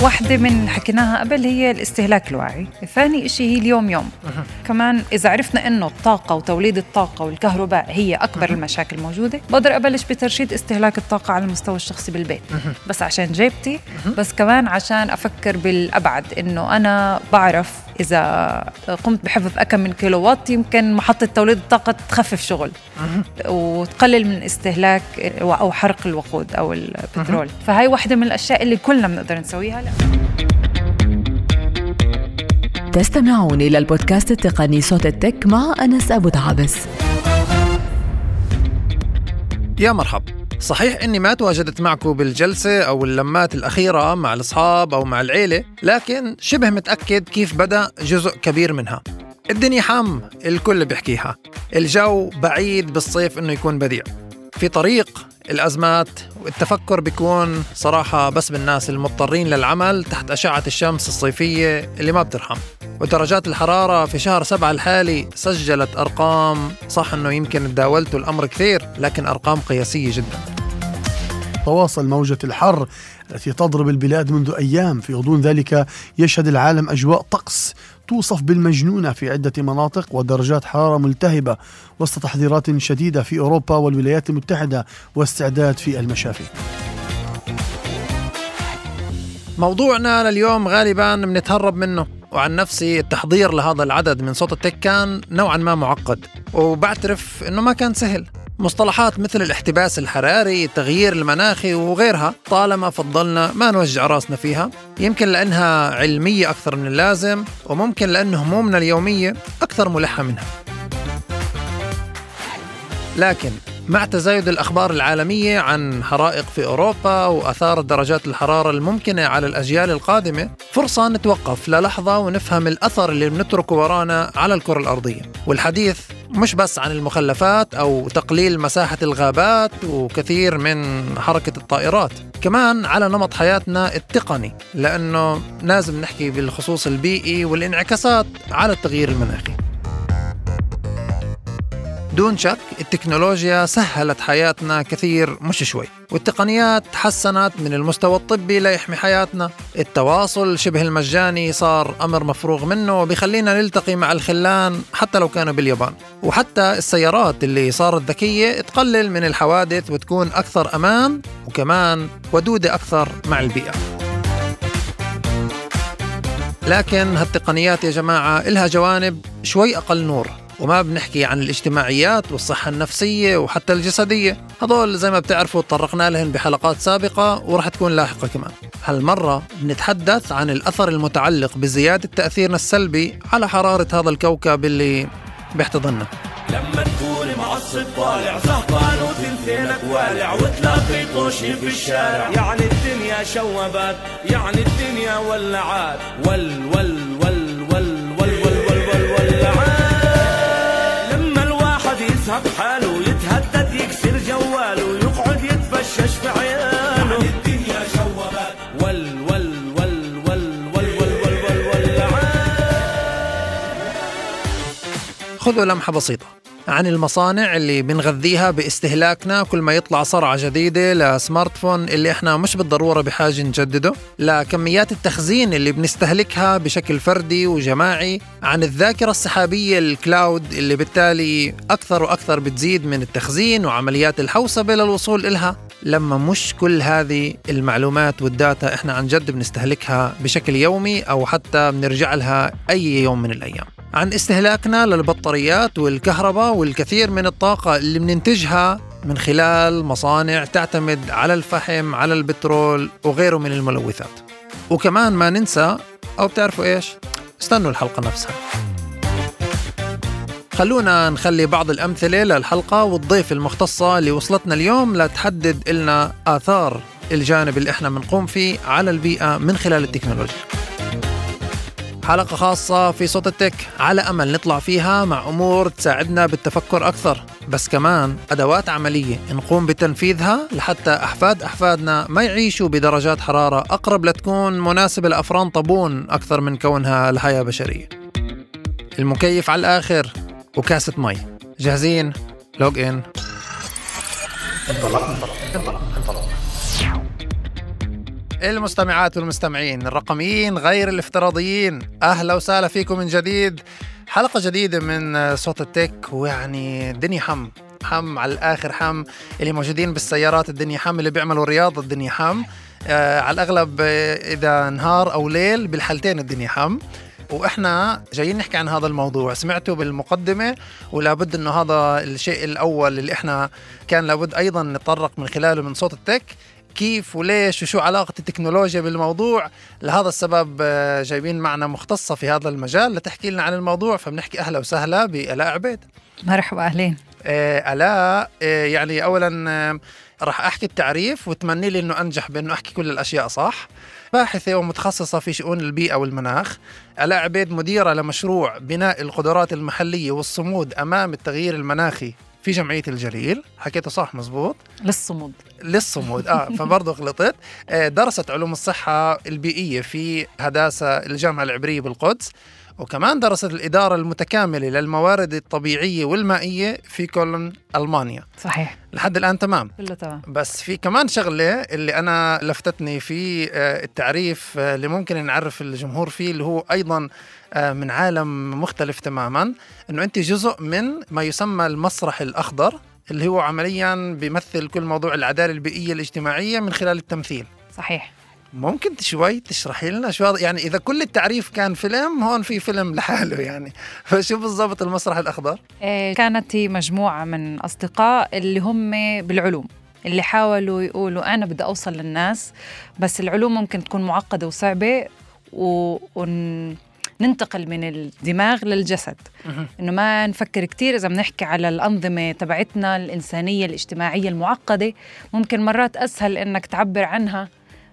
واحدة من حكيناها قبل هي الاستهلاك الواعي ثاني إشي هي اليوم يوم. كمان إذا عرفنا إنه الطاقة وتوليد الطاقة والكهرباء هي أكبر المشاكل الموجودة بقدر أبلش بترشيد استهلاك الطاقة على المستوى الشخصي بالبيت. بس عشان جيبتي بس كمان عشان أفكر بالأبعد إنه أنا بعرف إذا قمت بحفظ أكم من كيلو وات يمكن محطة توليد الطاقة تخفف شغل وتقلل من استهلاك أو حرق الوقود أو البترول. فهي واحدة من الأشياء اللي كلنا بنقدر نسويها. لا. تستمعون إلى البودكاست التقني صوت التك مع أنس أبو دعابس يا مرحب صحيح إني ما تواجدت معكم بالجلسة أو اللمات الأخيرة مع الأصحاب أو مع العيلة لكن شبه متأكد كيف بدأ جزء كبير منها. الدنيا حام الكل بيحكيها. الجو بعيد بالصيف إنه يكون بديع. في طريق الأزمات والتفكر بيكون صراحة بس بالناس المضطرين للعمل تحت أشعة الشمس الصيفية اللي ما بترحم. ودرجات الحرارة في شهر سبعة الحالي سجلت أرقام صح أنه يمكن تداولتوا الأمر كثير لكن أرقام قياسية جدا. تواصل موجة الحر التي تضرب البلاد منذ أيام. في غضون ذلك يشهد العالم أجواء طقس توصف بالمجنونة في عدة مناطق ودرجات حرارة ملتهبة وسط تحذيرات شديدة في أوروبا والولايات المتحدة واستعداد في المشافي. موضوعنا لليوم غالبا بنتهرب منه وعن نفسي التحضير لهذا العدد من صوت التك كان نوعا ما معقد وبعترف إنه ما كان سهل. مصطلحات مثل الاحتباس الحراري التغيير المناخي وغيرها طالما فضلنا ما نوجع راسنا فيها. يمكن لأنها علمية أكثر من اللازم وممكن لأن همومنا اليومية أكثر ملحة منها. لكن مع تزايد الأخبار العالمية عن حرائق في أوروبا وأثار درجات الحرارة الممكنة على الأجيال القادمة فرصة نتوقف للحظة ونفهم الأثر اللي بنتركه ورانا على الكرة الأرضية. والحديث مش بس عن المخلفات أو تقليل مساحة الغابات وكثير من حركة الطائرات كمان على نمط حياتنا التقني لأنه لازم نحكي بالخصوص البيئي والانعكاسات على التغيير المناخي. دون شك التكنولوجيا سهلت حياتنا كثير مش شوي. والتقنيات تحسنت من المستوى الطبي ليحمي حياتنا. التواصل شبه المجاني صار أمر مفروغ منه وبيخلينا نلتقي مع الخلان حتى لو كانوا باليابان. وحتى السيارات اللي صارت ذكية تقلل من الحوادث وتكون أكثر أمان وكمان ودودة أكثر مع البيئة. لكن هالتقنيات يا جماعة إلها جوانب شوي أقل نور. وما بنحكي عن الاجتماعيات والصحة النفسية وحتى الجسدية. هذول زي ما بتعرفوا تطرقنا لهم بحلقات سابقة ورح تكون لاحقة كمان. هالمرة بنتحدث عن الأثر المتعلق بزيادة تأثيرنا السلبي على حرارة هذا الكوكب اللي بيحتضننا. لما تكون معصب طالع زهقان وتنتينك والع وتلاقي طوشي في الشارع. يعني الدنيا شوبات يعني الدنيا ولعات. ول ول ول ول ول حتى يكسر جواله ويقعد يتفشش في عياله خذوا لمحة بسيطة عن المصانع اللي بنغذيها باستهلاكنا. كل ما يطلع صرعة جديدة ل smart phone اللي إحنا مش بالضرورة بحاجة نجدده. لكميات التخزين اللي بنستهلكها بشكل فردي وجماعي عن الذاكرة السحابية ال cloud اللي بالتالي أكثر وأكثر بتزيد من التخزين وعمليات الحوسبة للوصول إلها. لما مش كل هذه المعلومات وال data إحنا عن جد بنستهلكها بشكل يومي أو حتى بنرجع لها أي يوم من الأيام. عن استهلاكنا للبطاريات والكهرباء والكثير من الطاقة اللي بننتجها من خلال مصانع تعتمد على الفحم على البترول وغيره من الملوثات. وكمان ما ننسى أو بتعرفوا إيش؟ استنوا الحلقة نفسها. خلونا نخلي بعض الأمثلة للحلقة والضيف المختصة اللي وصلتنا اليوم لتحدد لنا آثار الجانب اللي إحنا بنقوم فيه على البيئة من خلال التكنولوجيا. حلقة خاصة في صوت التك. على أمل نطلع فيها مع أمور تساعدنا بالتفكر أكثر. بس كمان أدوات عملية نقوم بتنفيذها لحتى أحفاد أحفادنا ما يعيشوا بدرجات حرارة أقرب لتكون مناسبة لأفران طابون أكثر من كونها لحياة بشرية. المكيف على الآخر وكاسة مي. جاهزين؟ لوج إن انطلق انطلق انطلق انطلق المستمعات والمستمعين الرقميين غير الافتراضيين. أهلا وسهلا فيكم من جديد. حلقة جديدة من صوت التك ويعني الدنيا حم. حم على الآخر حم. اللي موجودين بالسيارات الدنيا حم. اللي بيعملوا رياضة الدنيا حم. آه على الأغلب آه، إذا نهار أو ليل بالحالتين الدنيا حم. وإحنا جايين نحكي عن هذا الموضوع. سمعتوا بالمقدمة ولابد إنه هذا الشيء الأول اللي إحنا كان لابد أيضا نتطرق من خلاله من صوت التك. كيف وليش وشو علاقة التكنولوجيا بالموضوع. لهذا السبب آه، جايبين معنا مختصة في هذا المجال لتحكي لنا عن الموضوع. فبنحكي أهلا وسهلا بألاء عبيد. مرحبا أهلين. آه، ألاء آه، يعني أولا راح أحكي التعريف وتمني لي أنه أنجح بأنه أحكي كل الأشياء صح؟ باحثة ومتخصصة في شؤون البيئة والمناخ. ألاء عبيد مديرة لمشروع بناء القدرات المحلية والصمود أمام التغيير المناخي. في جمعية الجليل حكيته صح مزبوط؟ للصمود. للصمود آه فبرضه غلطت. آه، درست علوم الصحة البيئية في هداسة الجامعة العبرية بالقدس. وكمان درست الإدارة المتكاملة للموارد الطبيعية والمائية في كولن ألمانيا. صحيح. لحد الآن تمام. كله تمام. بس في كمان شغلة اللي أنا لفتتني في آه، التعريف آه، اللي ممكن نعرف الجمهور فيه اللي هو أيضا آه، من عالم مختلف تماما أنه أنت جزء من ما يسمى المسرح الأخضر اللي هو عمليا بيمثل كل موضوع العدالة البيئية الاجتماعية من خلال التمثيل. صحيح. ممكن شوي تشرحي لنا شو هذا؟ يعني إذا كل التعريف كان فيلم هون في فيلم لحاله يعني. فشو بالضبط المسرح الأخضر؟ آه، كانت هي مجموعة من أصدقاء اللي هم بالعلوم اللي حاولوا يقولوا أنا بدي أوصل للناس بس العلوم ممكن تكون معقدة وصعبة و... وننتقل من الدماغ للجسد. إنه ما نفكر كتير إذا بنحكي على الأنظمة تبعتنا الإنسانية الاجتماعية المعقدة ممكن مرات أسهل إنك تعبر عنها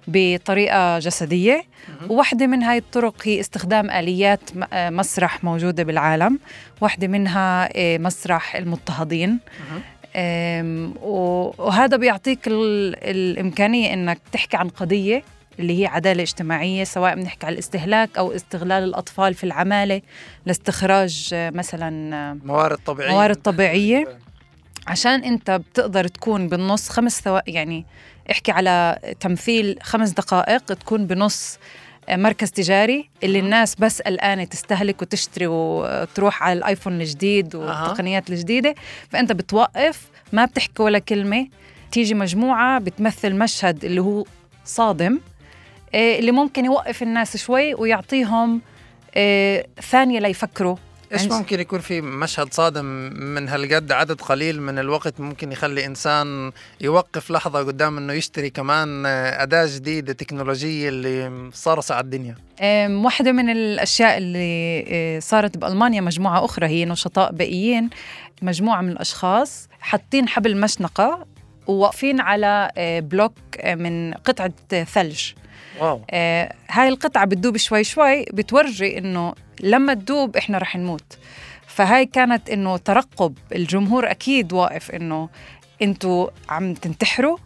بطريقة جسدية. وواحدة من هاي الطرق هي استخدام آليات آه، مسرح موجودة بالعالم. واحدة منها آه، مسرح المضطهدين. وهذا بيعطيك ال- الإمكانية إنك تحكي عن قضية اللي هي عدالة اجتماعية سواء بنحكي على الاستهلاك أو استغلال الأطفال في العمالة لاستخراج آه، مثلا موارد طبيعية. موارد طبيعية. عشان أنت بتقدر تكون بالنص خمس ثواني يعني احكي على تمثيل خمس دقائق تكون بنص مركز تجاري اللي الناس بس قلقانة تستهلك وتشتري وتروح على الآيفون الجديد والتقنيات الجديدة. فأنت بتوقف ما بتحكي ولا كلمة. تيجي مجموعة بتمثل مشهد اللي هو صادم آه، اللي ممكن يوقف الناس شوي ويعطيهم آه، ثانية ليفكروا. إيش ممكن يكون في مشهد صادم من هالقد؟ عدد قليل من الوقت ممكن يخلي إنسان يوقف لحظة قدام إنه يشتري كمان آه، أداة جديدة تكنولوجية اللي صارصه على الدنيا. أم، واحدة من الأشياء اللي آه، صارت بألمانيا مجموعة أخرى هي نشطاء بيئيين مجموعة من الأشخاص حاطين حبل مشنقة وواقفين على آه، بلوك من قطعة آه، ثلج. آه، هاي القطعة بتدوب شوي شوي بتورجي إنه لما تدوب إحنا رح نموت. فهاي كانت إنه ترقب الجمهور أكيد واقف إنه أنتوا عم تنتحروا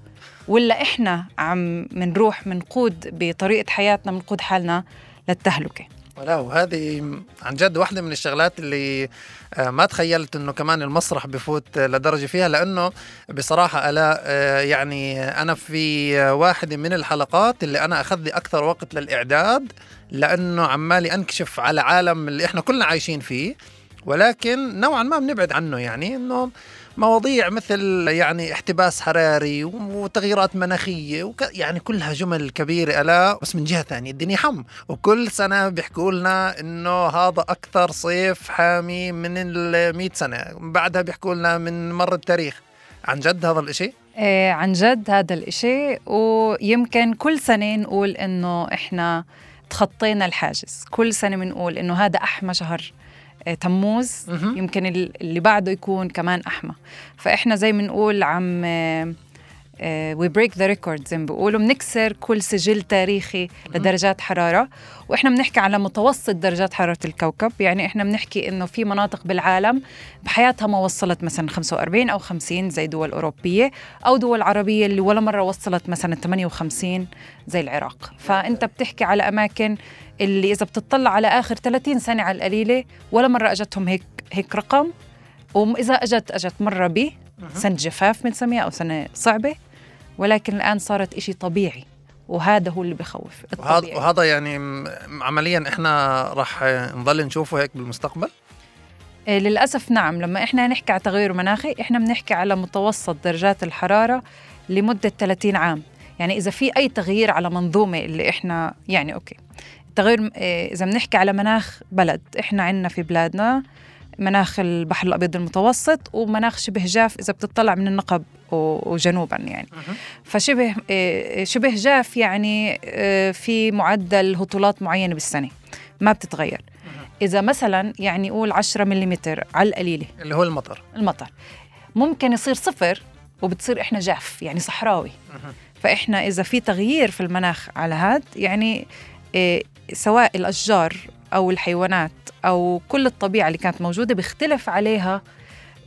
ولا إحنا عم منروح منقود بطريقة حياتنا منقود حالنا للتهلكة. لا وهذه عن جد واحدة من الشغلات اللي آه، ما تخيلت إنه كمان المسرح بفوت لدرجة فيها لأنه بصراحة ألا آه، يعني أنا في واحدة من الحلقات اللي أنا اخذ لي أكثر وقت للإعداد لأنه عمالي أنكشف على عالم اللي إحنا كلنا عايشين فيه ولكن نوعا ما بنبعد عنه يعني إنه مواضيع مثل يعني احتباس حراري وتغييرات مناخية وك يعني كلها جمل كبيرة ألا بس من جهة ثانية الدنيا حم. وكل سنة بيحكوا لنا إنه هذا أكثر صيف حامي من ال 100 سنة. بعدها بيحكوا لنا من مر التاريخ. عن جد هذا الإشي؟ آه، عن جد هذا الإشي. ويمكن كل سنة نقول إنه إحنا تخطينا الحاجز. كل سنة بنقول إنه هذا أحمى شهر تموز مهم. يمكن ال- اللي بعده يكون كمان أحمى فإحنا زي ما نقول عم we break the record زي ما بيقولوا بنكسر كل سجل تاريخي لدرجات حرارة. وإحنا بنحكي على متوسط درجات حرارة الكوكب يعني إحنا بنحكي إنه في مناطق بالعالم بحياتها ما وصلت مثلا 45 أو 50 زي دول أوروبية أو دول عربية اللي ولا مرة وصلت مثلا 58 زي العراق. فأنت بتحكي على أماكن اللي إذا بتطلع على آخر 30 سنة على القليلة ولا مرة أجتهم هيك هيك رقم. وإذا أجت أجت مرة ب سنة جفاف بنسميها أو سنة صعبة. ولكن الآن صارت إشي طبيعي وهذا هو اللي بخوف الطبيعي. وهذا يعني عمليا إحنا راح نضل نشوفه هيك بالمستقبل؟ إيه، للأسف نعم. لما إحنا نحكي على تغير مناخي إحنا بنحكي على متوسط درجات الحرارة لمدة 30 عام. يعني إذا في أي تغيير على منظومة اللي إحنا يعني أوكي. التغير إيه، إذا بنحكي على مناخ بلد إحنا عندنا في بلادنا مناخ البحر الأبيض المتوسط ومناخ شبه جاف إذا بتطلع من النقب وجنوبا يعني. فشبه إيه، شبه جاف يعني إيه، في معدل هطولات معينة بالسنة. ما بتتغير. إذا مثلا يعني قول 10 ملم على القليلة. اللي هو المطر. المطر. ممكن يصير صفر وبتصير إحنا جاف يعني صحراوي. فإحنا إذا في تغيير في المناخ على هاد يعني إيه سواء الأشجار أو الحيوانات أو كل الطبيعة اللي كانت موجودة بيختلف عليها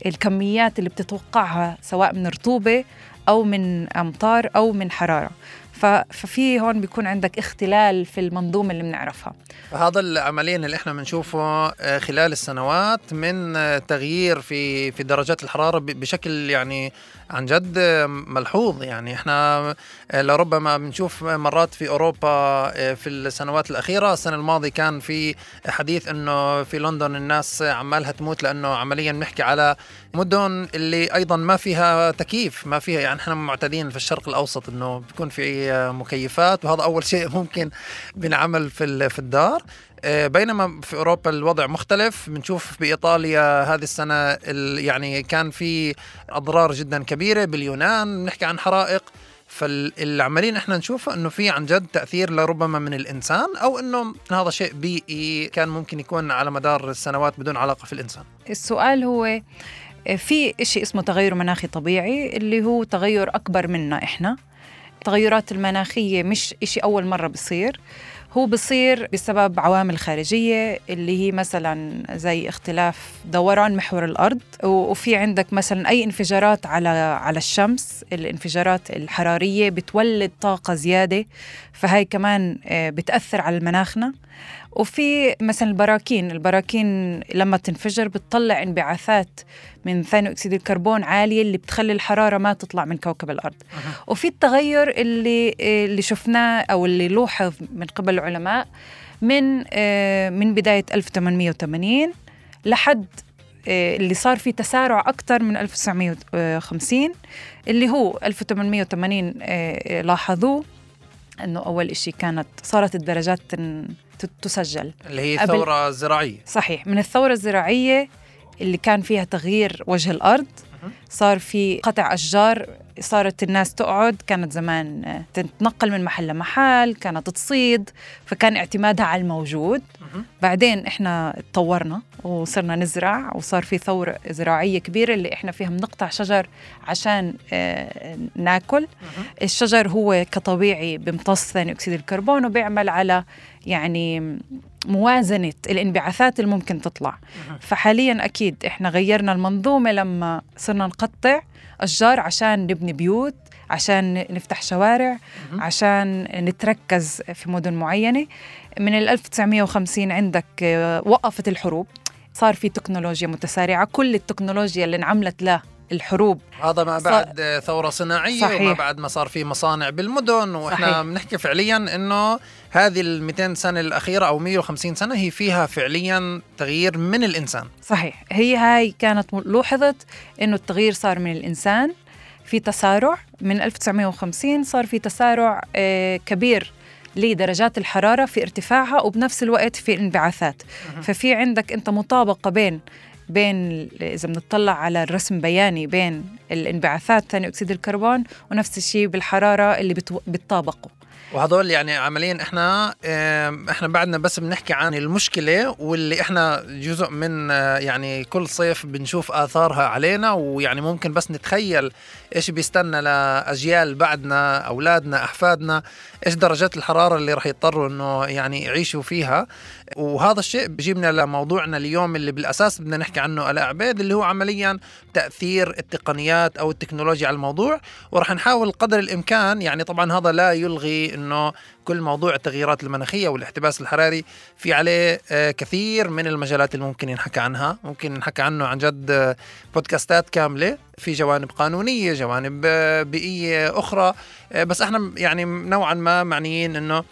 الكميات اللي بتتوقعها سواء من رطوبة أو من أمطار أو من حرارة. ف- ففي هون بيكون عندك اختلال في المنظومة اللي بنعرفها. فهذا العمليا اللي إحنا بنشوفه آه، خلال السنوات من آه، تغيير في في درجات الحرارة بشكل يعني عن جد آه، ملحوظ. يعني إحنا لربما بنشوف مرات في أوروبا في السنوات الأخيرة. السنة الماضية كان في حديث إنه في لندن الناس عمالها تموت لأنه عمليا بنحكي على مدن اللي أيضا ما فيها تكييف ما فيها يعني إحنا معتادين في الشرق الأوسط إنه بيكون في مكيفات وهذا أول شيء ممكن بنعمل في في الدار. آه، بينما في أوروبا الوضع مختلف. بنشوف بايطاليا هذه السنة ال- يعني كان في أضرار جدا كبيرة باليونان. بنحكي عن حرائق. فالعملين إحنا نشوفه إنه في عن جد تأثير لربما من الإنسان أو إنه هذا شيء بيئي كان ممكن يكون على مدار السنوات بدون علاقة في الإنسان. السؤال هو في شيء اسمه تغير مناخي طبيعي اللي هو تغير أكبر منا إحنا. التغيرات المناخية مش إشي أول مرة بصير. هو بصير بسبب عوامل خارجية اللي هي مثلا زي اختلاف دوران محور الأرض. وفي عندك مثلا أي انفجارات على على الشمس الانفجارات الحرارية بتولد طاقة زيادة. فهي كمان آه، بتأثر على مناخنا. وفي مثلا البراكين البراكين لما تنفجر بتطلع انبعاثات من ثاني اكسيد الكربون عالية اللي بتخلي الحرارة ما تطلع من كوكب الأرض. وفي التغير اللي اللي شفناه أو اللي لوحظ من قبل العلماء من آه، من بداية 1880 لحد آه، اللي صار في تسارع أكثر من 1950 اللي هو 1880 آه، لاحظوه. أنه أول إشي كانت صارت الدرجات تسجل. اللي هي الثورة الزراعية. صحيح. من الثورة الزراعية اللي كان فيها تغيير وجه الأرض صار في قطع أشجار صارت الناس تقعد. كانت زمان تتنقل من محل لمحل كانت تصيد فكان اعتمادها على الموجود. بعدين إحنا تطورنا وصرنا نزرع وصار في ثورة زراعية كبيرة اللي إحنا فيها بنقطع شجر عشان آه، ناكل. الشجر هو كطبيعي بيمتص ثاني أكسيد الكربون وبيعمل على يعني موازنة الانبعاثات اللي ممكن تطلع. فحاليا أكيد إحنا غيرنا المنظومة لما صرنا نقطع أشجار عشان نبني بيوت عشان نفتح شوارع عشان نتركز في مدن معينة. من ال 1950 عندك آه، وقفت الحروب. صار في تكنولوجيا متسارعة. كل التكنولوجيا اللي انعملت للحروب هذا ما بعد ثورة صناعية صحيح. وما بعد ما صار في مصانع بالمدن. وإحنا. بنحكي فعليا إنه هذه ال 200 سنة الأخيرة أو 150 سنة هي فيها فعليا تغيير من الإنسان. صحيح. هي هاي كانت لوحظت إنه التغيير صار من الإنسان. في تسارع. من 1950 صار في تسارع آه، كبير لدرجات الحرارة في ارتفاعها وبنفس الوقت في الانبعاثات ففي عندك أنت مطابقة بين بين إذا بنطلع على الرسم بياني بين الانبعاثات ثاني أكسيد الكربون ونفس الشيء بالحرارة اللي بتو- وهذول يعني عمليا إحنا إحنا بعدنا بس بنحكي عن المشكلة واللي إحنا جزء من آه، يعني كل صيف بنشوف آثارها علينا ويعني ممكن بس نتخيل إيش بيستنى لأجيال بعدنا أولادنا أحفادنا إيش درجات الحرارة اللي راح يضطروا إنه يعني يعيشوا فيها. وهذا الشيء بيجيبنا لموضوعنا اليوم اللي بالأساس بدنا نحكي عنه ألاء عبيد اللي هو عمليا تأثير التقنيات أو التكنولوجيا على الموضوع. وراح نحاول قدر الإمكان يعني طبعا هذا لا يلغي إنه كل موضوع التغييرات المناخية والاحتباس الحراري في عليه آه، كثير من المجالات اللي ممكن ينحكى عنها. ممكن نحكى عنه عن جد آه، بودكاستات كاملة في جوانب قانونية جوانب آه، بيئية أخرى. بس إحنا يعني نوعا ما معنيين إنه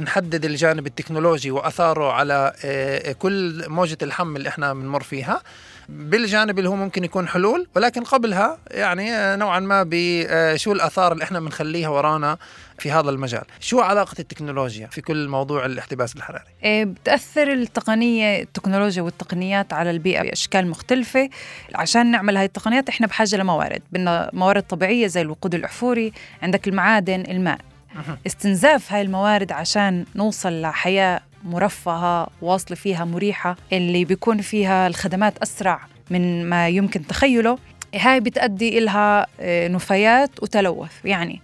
نحدد الجانب التكنولوجي وأثاره على كل موجة الحم اللي إحنا بنمر فيها. بالجانب اللي هو ممكن يكون حلول ولكن قبلها يعني نوعا ما بشو الآثار اللي إحنا بنخليها ورانا في هذا المجال. شو علاقة التكنولوجيا في كل موضوع الاحتباس الحراري؟ إيه، بتأثر التقنية التكنولوجيا والتقنيات على البيئة بأشكال مختلفة. عشان نعمل هاي التقنيات إحنا بحاجة لموارد. بدنا موارد طبيعية زي الوقود الأحفوري عندك المعادن الماء. استنزاف هاي الموارد عشان نوصل لحياة مرفهة واصلة فيها مريحة اللي بيكون فيها الخدمات أسرع من ما يمكن تخيله. هاي بتأدي إلها آه، نفايات وتلوث. يعني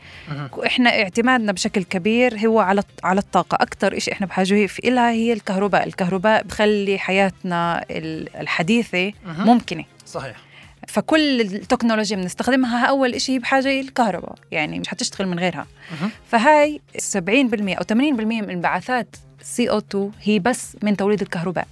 إحنا اعتمادنا بشكل كبير هو على على الطاقة. أكثر شيء إحنا بحاجة إلها هي الكهرباء. الكهرباء بخلي حياتنا الحديثة ممكنة. صحيح. فكل التكنولوجيا بنستخدمها أول شيء بحاجة الكهرباء. يعني مش حتشتغل من غيرها. فهاي 70% أو 80% من انبعاثات CO 2 هي بس من توليد الكهرباء.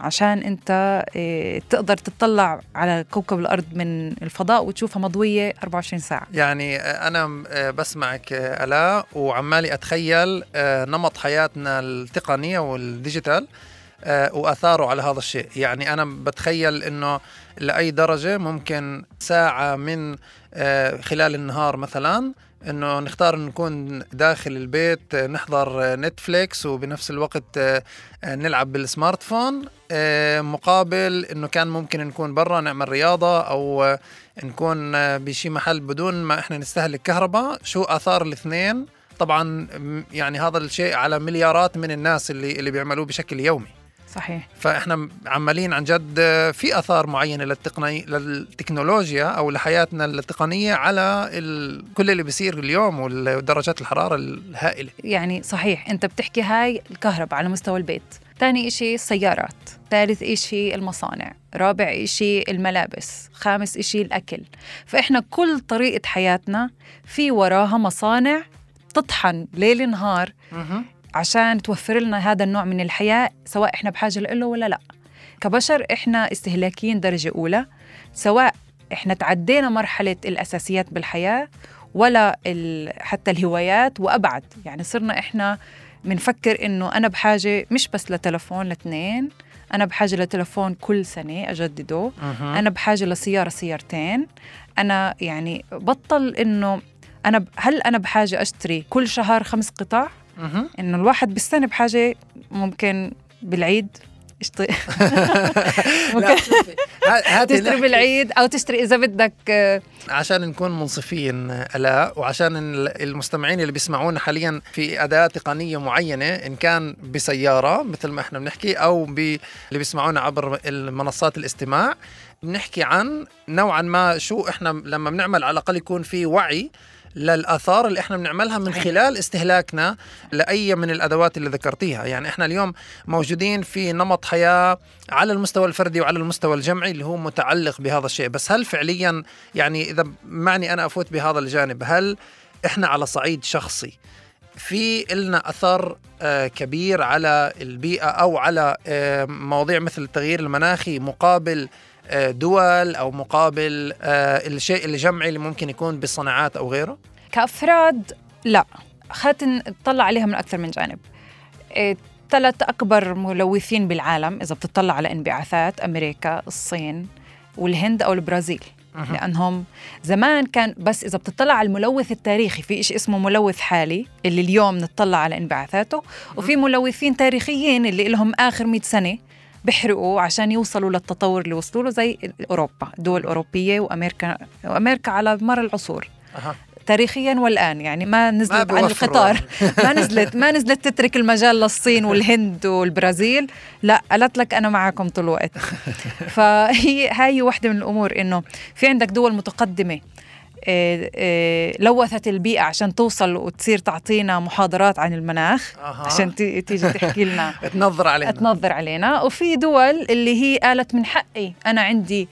عشان انت إيه، تقدر تطلع على كوكب الأرض من الفضاء وتشوفها مضوية 24 ساعة. يعني أنا بسمعك الاء وعمالي أتخيل نمط حياتنا التقنية وال digital وآثاره على هذا الشيء. يعني أنا بتخيل إنه لأي درجة ممكن ساعة من خلال النهار مثلا إنه نختار نكون داخل البيت نحضر نتفليكس وبنفس الوقت آه، نلعب بالسمارت فون آه، مقابل إنه كان ممكن نكون برا نعمل رياضة أو نكون بشي محل بدون ما إحنا نستهلك كهرباء. شو آثار الاثنين؟ طبعا يعني هذا الشيء على مليارات من الناس اللي اللي بيعملوه بشكل يومي. صحيح. فإحنا عمالين عن جد في آثار معينة للتقني للتكنولوجيا أو لحياتنا التقنية على ال... كل اللي بيصير اليوم ودرجات الحرارة الهائلة. يعني صحيح أنت بتحكي هاي الكهرباء على مستوى البيت. ثاني إشي السيارات ثالث إشي المصانع. رابع إشي الملابس. خامس إشي الأكل. فإحنا كل طريقة حياتنا في وراها مصانع تطحن ليل نهار. عشان توفر لنا هذا النوع من الحياة سواء إحنا بحاجة له ولا لا. كبشر إحنا استهلاكيين درجة أولى سواء إحنا تعدينا مرحلة الأساسيات بالحياة ولا حتى الهوايات وأبعد. يعني صرنا إحنا بنفكر إنه أنا بحاجة مش بس لتلفون لاثنين أنا بحاجة لتلفون كل سنة أجدده أه. أنا بحاجة لسيارة سيارتين. أنا يعني بطل إنه أنا هل أنا بحاجة أشتري كل شهر خمس قطع؟ إنه الواحد بالسنه بحاجة ممكن بالعيد اشتري ممكن تشتري بالعيد أو تشتري إذا بدك آه، عشان نكون منصفين الاء وعشان المستمعين اللي بيسمعونا حاليا في أداة تقنية معينة إن كان بسيارة مثل ما إحنا بنحكي أو اللي بيسمعونا عبر منصات الاستماع بنحكي عن نوعا ما شو إحنا لما بنعمل على الأقل يكون في وعي للآثار اللي إحنا بنعملها من خلال استهلاكنا لأي من الأدوات اللي ذكرتيها. يعني إحنا اليوم موجودين في نمط حياة على المستوى الفردي وعلى المستوى الجمعي اللي هو متعلق بهذا الشيء. بس هل فعليا يعني إذا معني أنا أفوت بهذا الجانب هل إحنا على صعيد شخصي؟ في لنا أثر آه، كبير على البيئة أو على آه، مواضيع مثل التغيير المناخي مقابل دول أو مقابل آه، الشيء الجمعي اللي ممكن يكون بالصناعات أو غيره؟ كأفراد لا. خلينا نطلع عليها من أكثر من جانب. آه، ثلاث أكبر ملوثين بالعالم إذا بتطلع على انبعاثات أمريكا الصين والهند أو البرازيل. لأنهم زمان كان بس إذا بتطلع على الملوث التاريخي في شيء اسمه ملوث حالي اللي اليوم نطلع على انبعاثاته. وفي ملوثين تاريخيين اللي لهم آخر 100 سنة بيحرقوا عشان يوصلوا للتطور اللي وصلوا له زي أوروبا الدول الاوروبيه وأمريكا وامريكا على مر العصور. أه. تاريخيا والآن يعني ما نزلت ما عن القطار. ما نزلت ما نزلت تترك المجال للصين والهند والبرازيل. لا قالت لك أنا معكم طول الوقت. فهي هاي وحده من الأمور إنه في عندك دول متقدمة. لوثت البيئة عشان توصل وتصير تعطينا محاضرات عن المناخ أها. عشان تيجي تحكي لنا. تنظر علينا. تنظر علينا. وفي دول اللي هي قالت من حقي أنا عندي آه،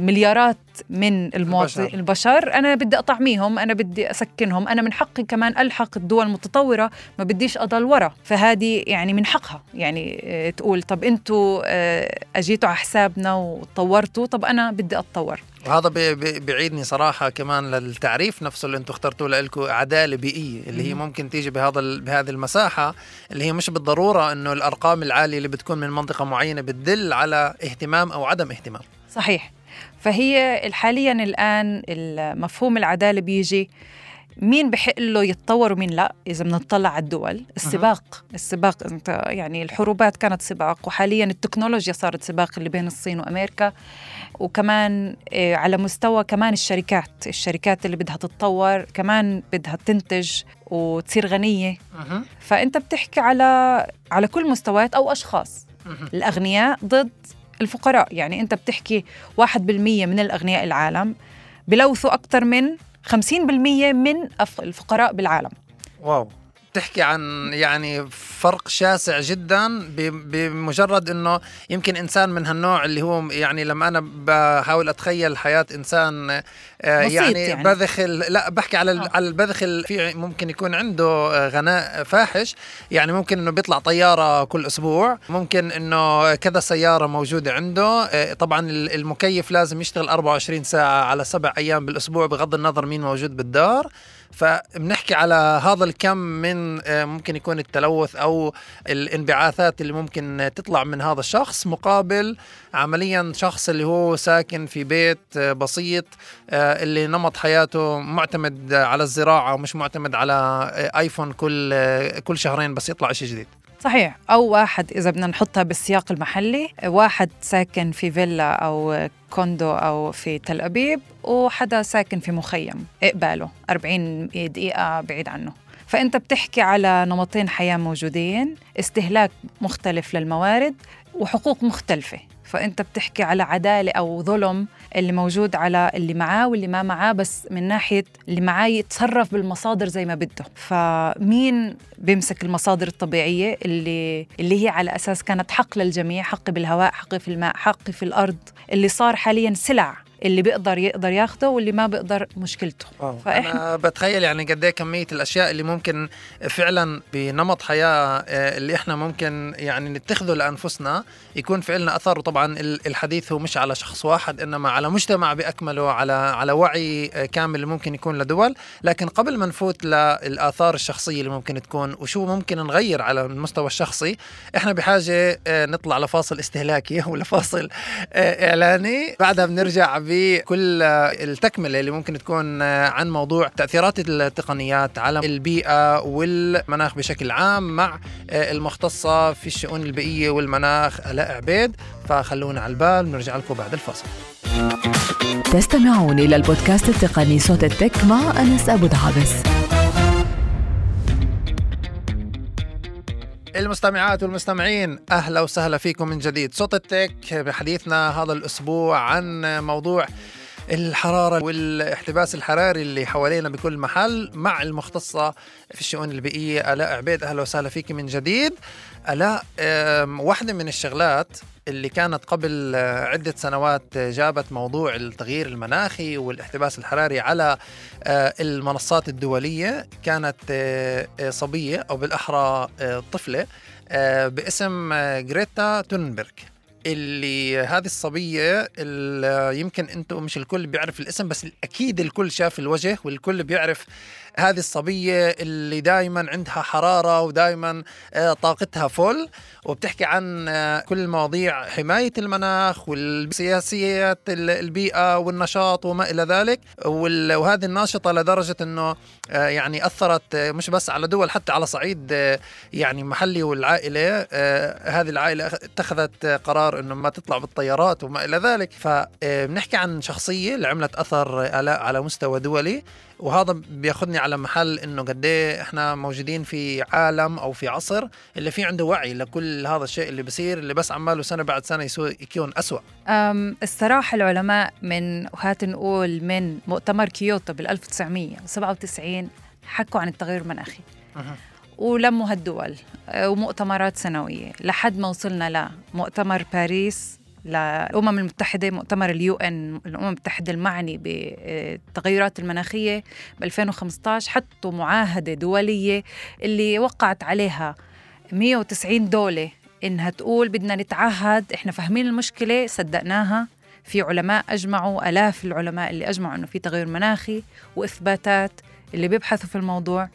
مليارات من المواطنين البشر. البشر. أنا بدي أطعميهم أنا بدي أسكنهم أنا من حقي كمان ألحق الدول المتطورة ما بديش أضل ورا. فهذه يعني من حقها. يعني آه، تقول طب أنتوا آه، أجيتوا على حسابنا وتطورتوا طب أنا بدي أتطور. وهذا بي- بي- بيعيدني صراحة كمان للتعريف نفسه اللي أنتم اخترتوه لكم عدالة بيئية اللي هي ممكن تيجي بهذا بهذه المساحة اللي هي مش بالضرورة إنه الأرقام العالية اللي بتكون من منطقة معينة بتدل على اهتمام أو عدم اهتمام. صحيح. فهي حاليا الآن مفهوم العدالة بيجي مين بحق له يتطور ومين لا إذا بنطلع على الدول. السباق السباق أنت يعني الحروبات كانت سباق وحاليا التكنولوجيا صارت سباق اللي بين الصين وأمريكا. وكمان آه، على مستوى كمان الشركات الشركات اللي بدها تتطور كمان بدها تنتج وتصير غنية. فأنت بتحكي على على كل مستويات أو أشخاص. الأغنياء ضد الفقراء. يعني أنت بتحكي 1% من الأغنياء العالم بلوثوا أكثر من 50% من الفقراء بالعالم. واو. تحكي عن يعني فرق شاسع جدا بمجرد إنه يمكن إنسان من هالنوع اللي هو يعني لما أنا بحاول أتخيل حياة إنسان آه، يعني, يعني. بذخل لا بحكي على ال- آه. على البذخل في ممكن يكون عنده آه، غناء فاحش يعني ممكن إنه بيطلع طيارة كل أسبوع ممكن إنه كذا سيارة موجودة عنده طبعا ال- المكيف لازم يشتغل 24 ساعة على سبع أيام بالأسبوع بغض النظر مين موجود بالدار فبنحكي على هذا الكم من آه، ممكن يكون التلوث أو الانبعاثات اللي ممكن تطلع من هذا الشخص مقابل عمليا شخص اللي هو ساكن في بيت آه، بسيط آه، اللي نمط حياته معتمد على الزراعة ومش معتمد على آيفون كل كل شهرين بس يطلع شيء جديد. صحيح. أو واحد إذا بدنا نحطها بالسياق المحلي واحد ساكن في فيلا أو كوندو أو في تل أبيب وحدا ساكن في مخيم. قباله 40 دقيقة بعيد عنه. فأنت بتحكي على نمطين حياة موجودين استهلاك مختلف للموارد وحقوق مختلفة. فأنت بتحكي على عدالة أو ظلم اللي موجود على اللي معاه واللي ما معاه بس من ناحية اللي معاه يتصرف بالمصادر زي ما بده. فمين بيمسك المصادر الطبيعية اللي اللي هي على أساس كانت حق للجميع حق بالهواء حق في الماء حق في الأرض اللي صار حاليا سلع؟ اللي بيقدر يقدر ياخده واللي ما بيقدر مشكلته. فإحنا أنا بتخيل يعني قد إيه كمية الأشياء اللي ممكن فعلا بنمط حياة آه، اللي إحنا ممكن يعني نتخذه لأنفسنا يكون في لنا أثر. وطبعا ال- الحديث هو مش على شخص واحد إنما على مجتمع باكمله على على وعي آه، كامل اللي ممكن يكون لدول. لكن قبل ما نفوت للآثار الشخصية اللي ممكن تكون وشو ممكن نغير على المستوى الشخصي إحنا بحاجة آه، نطلع لفاصل استهلاكي ولا فاصل آه، إعلاني. بعدها بنرجع بكل آه، التكملة اللي ممكن تكون عن موضوع تأثيرات التقنيات على البيئة والمناخ بشكل عام مع المختصة في الشؤون البيئية والمناخ. ألاء عبيد فخلونا على البال بنرجع لكم بعد الفاصل. تستمعون إلى البودكاست التقني صوت التك مع أنس أبو دعابس المستمعات والمستمعين أهلا وسهلا فيكم من جديد. صوت التك بحديثنا هذا الأسبوع عن موضوع الحرارة والاحتباس الحراري اللي حوالينا بكل محل مع المختصة في الشؤون البيئية آلاء عبيد أهلا وسهلا فيك من جديد. آلاء واحدة من الشغلات اللي كانت قبل آه، عدة سنوات آه، جابت موضوع التغيير المناخي والاحتباس الحراري على آه، المنصات الدولية. كانت صبية أو بالأحرى طفلة باسم جريتا تونبرغ اللي هذه الصبية اللي يمكن أنتم مش الكل بيعرف الاسم بس أكيد الكل شاف الوجه والكل بيعرف هذه الصبية اللي دائما عندها حرارة ودائما طاقتها فل. وبتحكي عن آه، كل مواضيع حماية المناخ والسياسيات ال- البيئة والنشاط وما إلى ذلك. وهذه الناشطة لدرجة أنه آه، يعني أثرت آه، مش بس على دول حتى على صعيد آه، يعني محلي والعائلة. آه، هذه العائلة أخ- اتخذت آه، قرار أنه ما تطلع بالطيارات وما إلى ذلك. فبنحكي عن شخصية اللي عملت أثر آلاء على مستوى دولي. وهذا بياخذني على محل إنه قد إيه إحنا موجودين في عالم أو في عصر اللي في عنده وعي لكل هذا الشيء اللي بصير اللي بس عماله سنة بعد سنة يسوي يكون اسوء أم الصراحة العلماء من وهات نقول من مؤتمر كيوتو بال 1997 حكوا عن التغير المناخي ولموا هالدول ومؤتمرات سنوية. لحد ما وصلنا لمؤتمر باريس للأمم المتحدة مؤتمر اليو إن الأمم المتحدة المعني بالتغيرات المناخية ب 2015 حطوا معاهدة دولية اللي وقعت عليها 190 دولة إنها تقول بدنا نتعهد إحنا فاهمين المشكلة صدقناها. في علماء أجمعوا آلاف العلماء اللي أجمعوا إنه في تغير مناخي وإثباتات اللي بيبحثوا في الموضوع.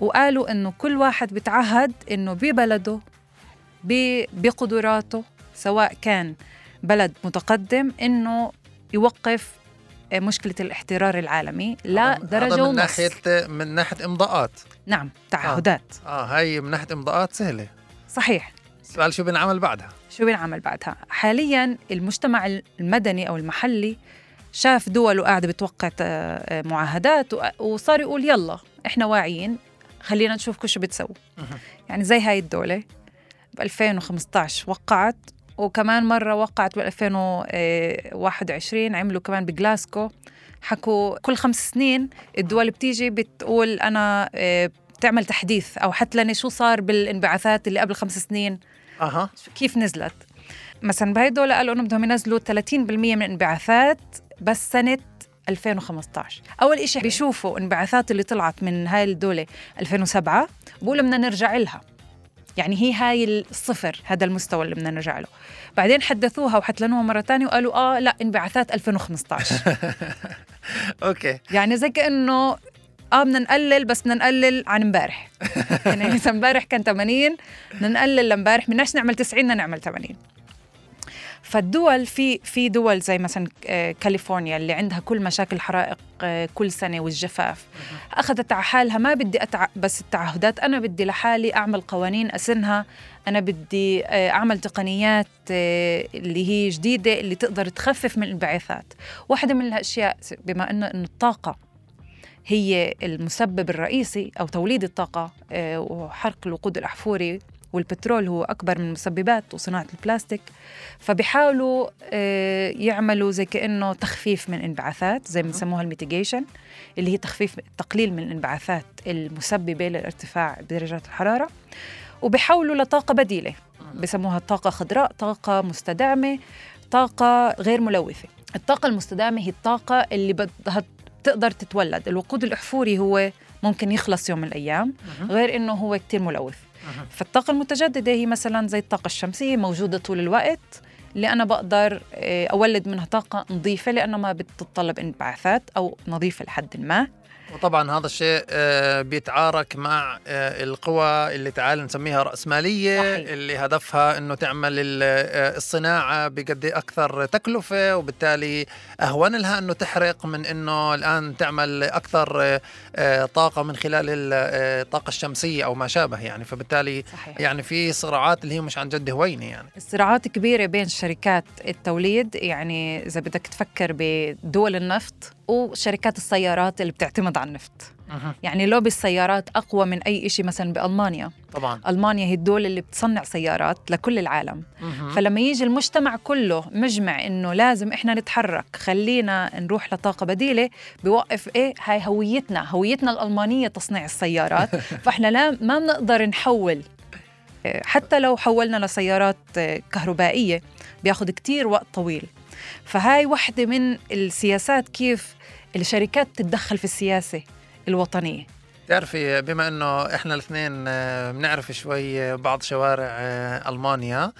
وقالوا إنه كل واحد بتعهد إنه ببلده بقدراته سواء كان بلد متقدم إنه يوقف مشكلة الاحترار العالمي. لا درجة هذا من ونص. ناحية من ناحية امضاءات. نعم تعهدات. آه. هاي من ناحية امضاءات سهلة. صحيح. السؤال شو بينعمل بعدها؟ شو بينعمل بعدها؟ حاليا المجتمع المدني أو المحلي شاف دول وقاعدة بتوقع آه، معاهدات و- وصار يقول يلا إحنا واعيين خلينا نشوف شو بتسووا يعني زي هاي الدولة ب 2015 وقعت وكمان مرة وقعت ب 2021 عملوا كمان بجلاسكو حكوا كل خمس سنين الدول بتيجي بتقول أنا آه، بتعمل تحديث أو حتى شو صار بالانبعاثات اللي قبل خمس سنين؟ أها. كيف نزلت؟ مثلا بهاي الدولة قالوا إنهم بدهم ينزلوا 30% من الانبعاثات بس سنة 2015 أول إشي بيشوفوا انبعاثات اللي طلعت من هاي الدولة 2007 بقولوا بدنا نرجع لها. يعني هي هاي الصفر هذا المستوى اللي بدنا نرجع له. بعدين حدثوها وحتلنوها مرة تانية وقالوا آه لا انبعاثات 2015 أوكي. يعني زي كأنه آه بدنا نقلل بس بدنا نقلل عن امبارح. يعني امبارح كان 80 بدنا نقلل لامبارح بدناش نعمل 90 بدنا نعمل 80 فالدول في في دول زي مثلا آه، كاليفورنيا اللي عندها كل مشاكل حرائق آه، كل سنة والجفاف. أخذت على حالها ما بدي أتع... بس التعهدات. أنا بدي لحالي أعمل قوانين أسنها. أنا بدي آه، أعمل تقنيات اللي هي جديدة اللي تقدر تخفف من الانبعاثات. واحدة من الأشياء بما إنه إنه الطاقة هي المسبب الرئيسي أو توليد الطاقة وحرق الوقود الأحفوري. والبترول هو أكبر من مسببات وصناعة البلاستيك فبيحاولوا آه، يعملوا زي كأنه تخفيف من انبعاثات زي ما بنسموها الميتيجيشن اللي هي تخفيف تقليل من الانبعاثات المسببة للارتفاع بدرجات الحرارة وبيحولوا لطاقة بديلة. بسموها طاقة خضراء طاقة مستدامة طاقة غير ملوثة. الطاقة المستدامة هي الطاقة اللي بدها تقدر تتولد. الوقود الأحفوري هو ممكن يخلص يوم من الأيام غير إنه هو كتير ملوث. فالطاقة المتجددة هي مثلا زي الطاقة الشمسية موجودة طول الوقت اللي أنا بقدر آه، أولد منها طاقة نظيفة لأنه ما بتتطلب انبعاثات أو نظيفة لحد ما. وطبعا هذا الشيء آه، بيتعارك مع آه، القوى اللي تعال نسميها رأسمالية صحيح. اللي هدفها إنه تعمل آه، الصناعة بقد أكثر تكلفة وبالتالي أهون لها إنه تحرق من إنه الآن تعمل أكثر آه، طاقة من خلال ال- الطاقة الشمسية أو ما شابه يعني. فبالتالي صحيح. يعني في صراعات اللي هي مش عن جد هوينة يعني. الصراعات كبيرة بين شركات التوليد يعني إذا بدك تفكر بدول النفط وشركات السيارات اللي بتعتمد على النفط. يعني لوبي السيارات أقوى من أي شيء مثلا بألمانيا. طبعا. ألمانيا هي الدولة اللي بتصنع سيارات لكل العالم. مهم. فلما يجي المجتمع كله مجمع إنه لازم إحنا نتحرك خلينا نروح لطاقة بديلة بوقف إيه؟ هاي هويتنا هويتنا الألمانية تصنيع السيارات. فإحنا لا ما بنقدر نحول إيه، حتى لو حولنا لسيارات إيه، كهربائية بياخد كتير وقت طويل. فهاي واحدة من السياسات كيف الشركات تتدخل في السياسة الوطنية. تعرفي بما إنه إحنا الاثنين آه، بنعرف شوي بعض شوارع آه، ألمانيا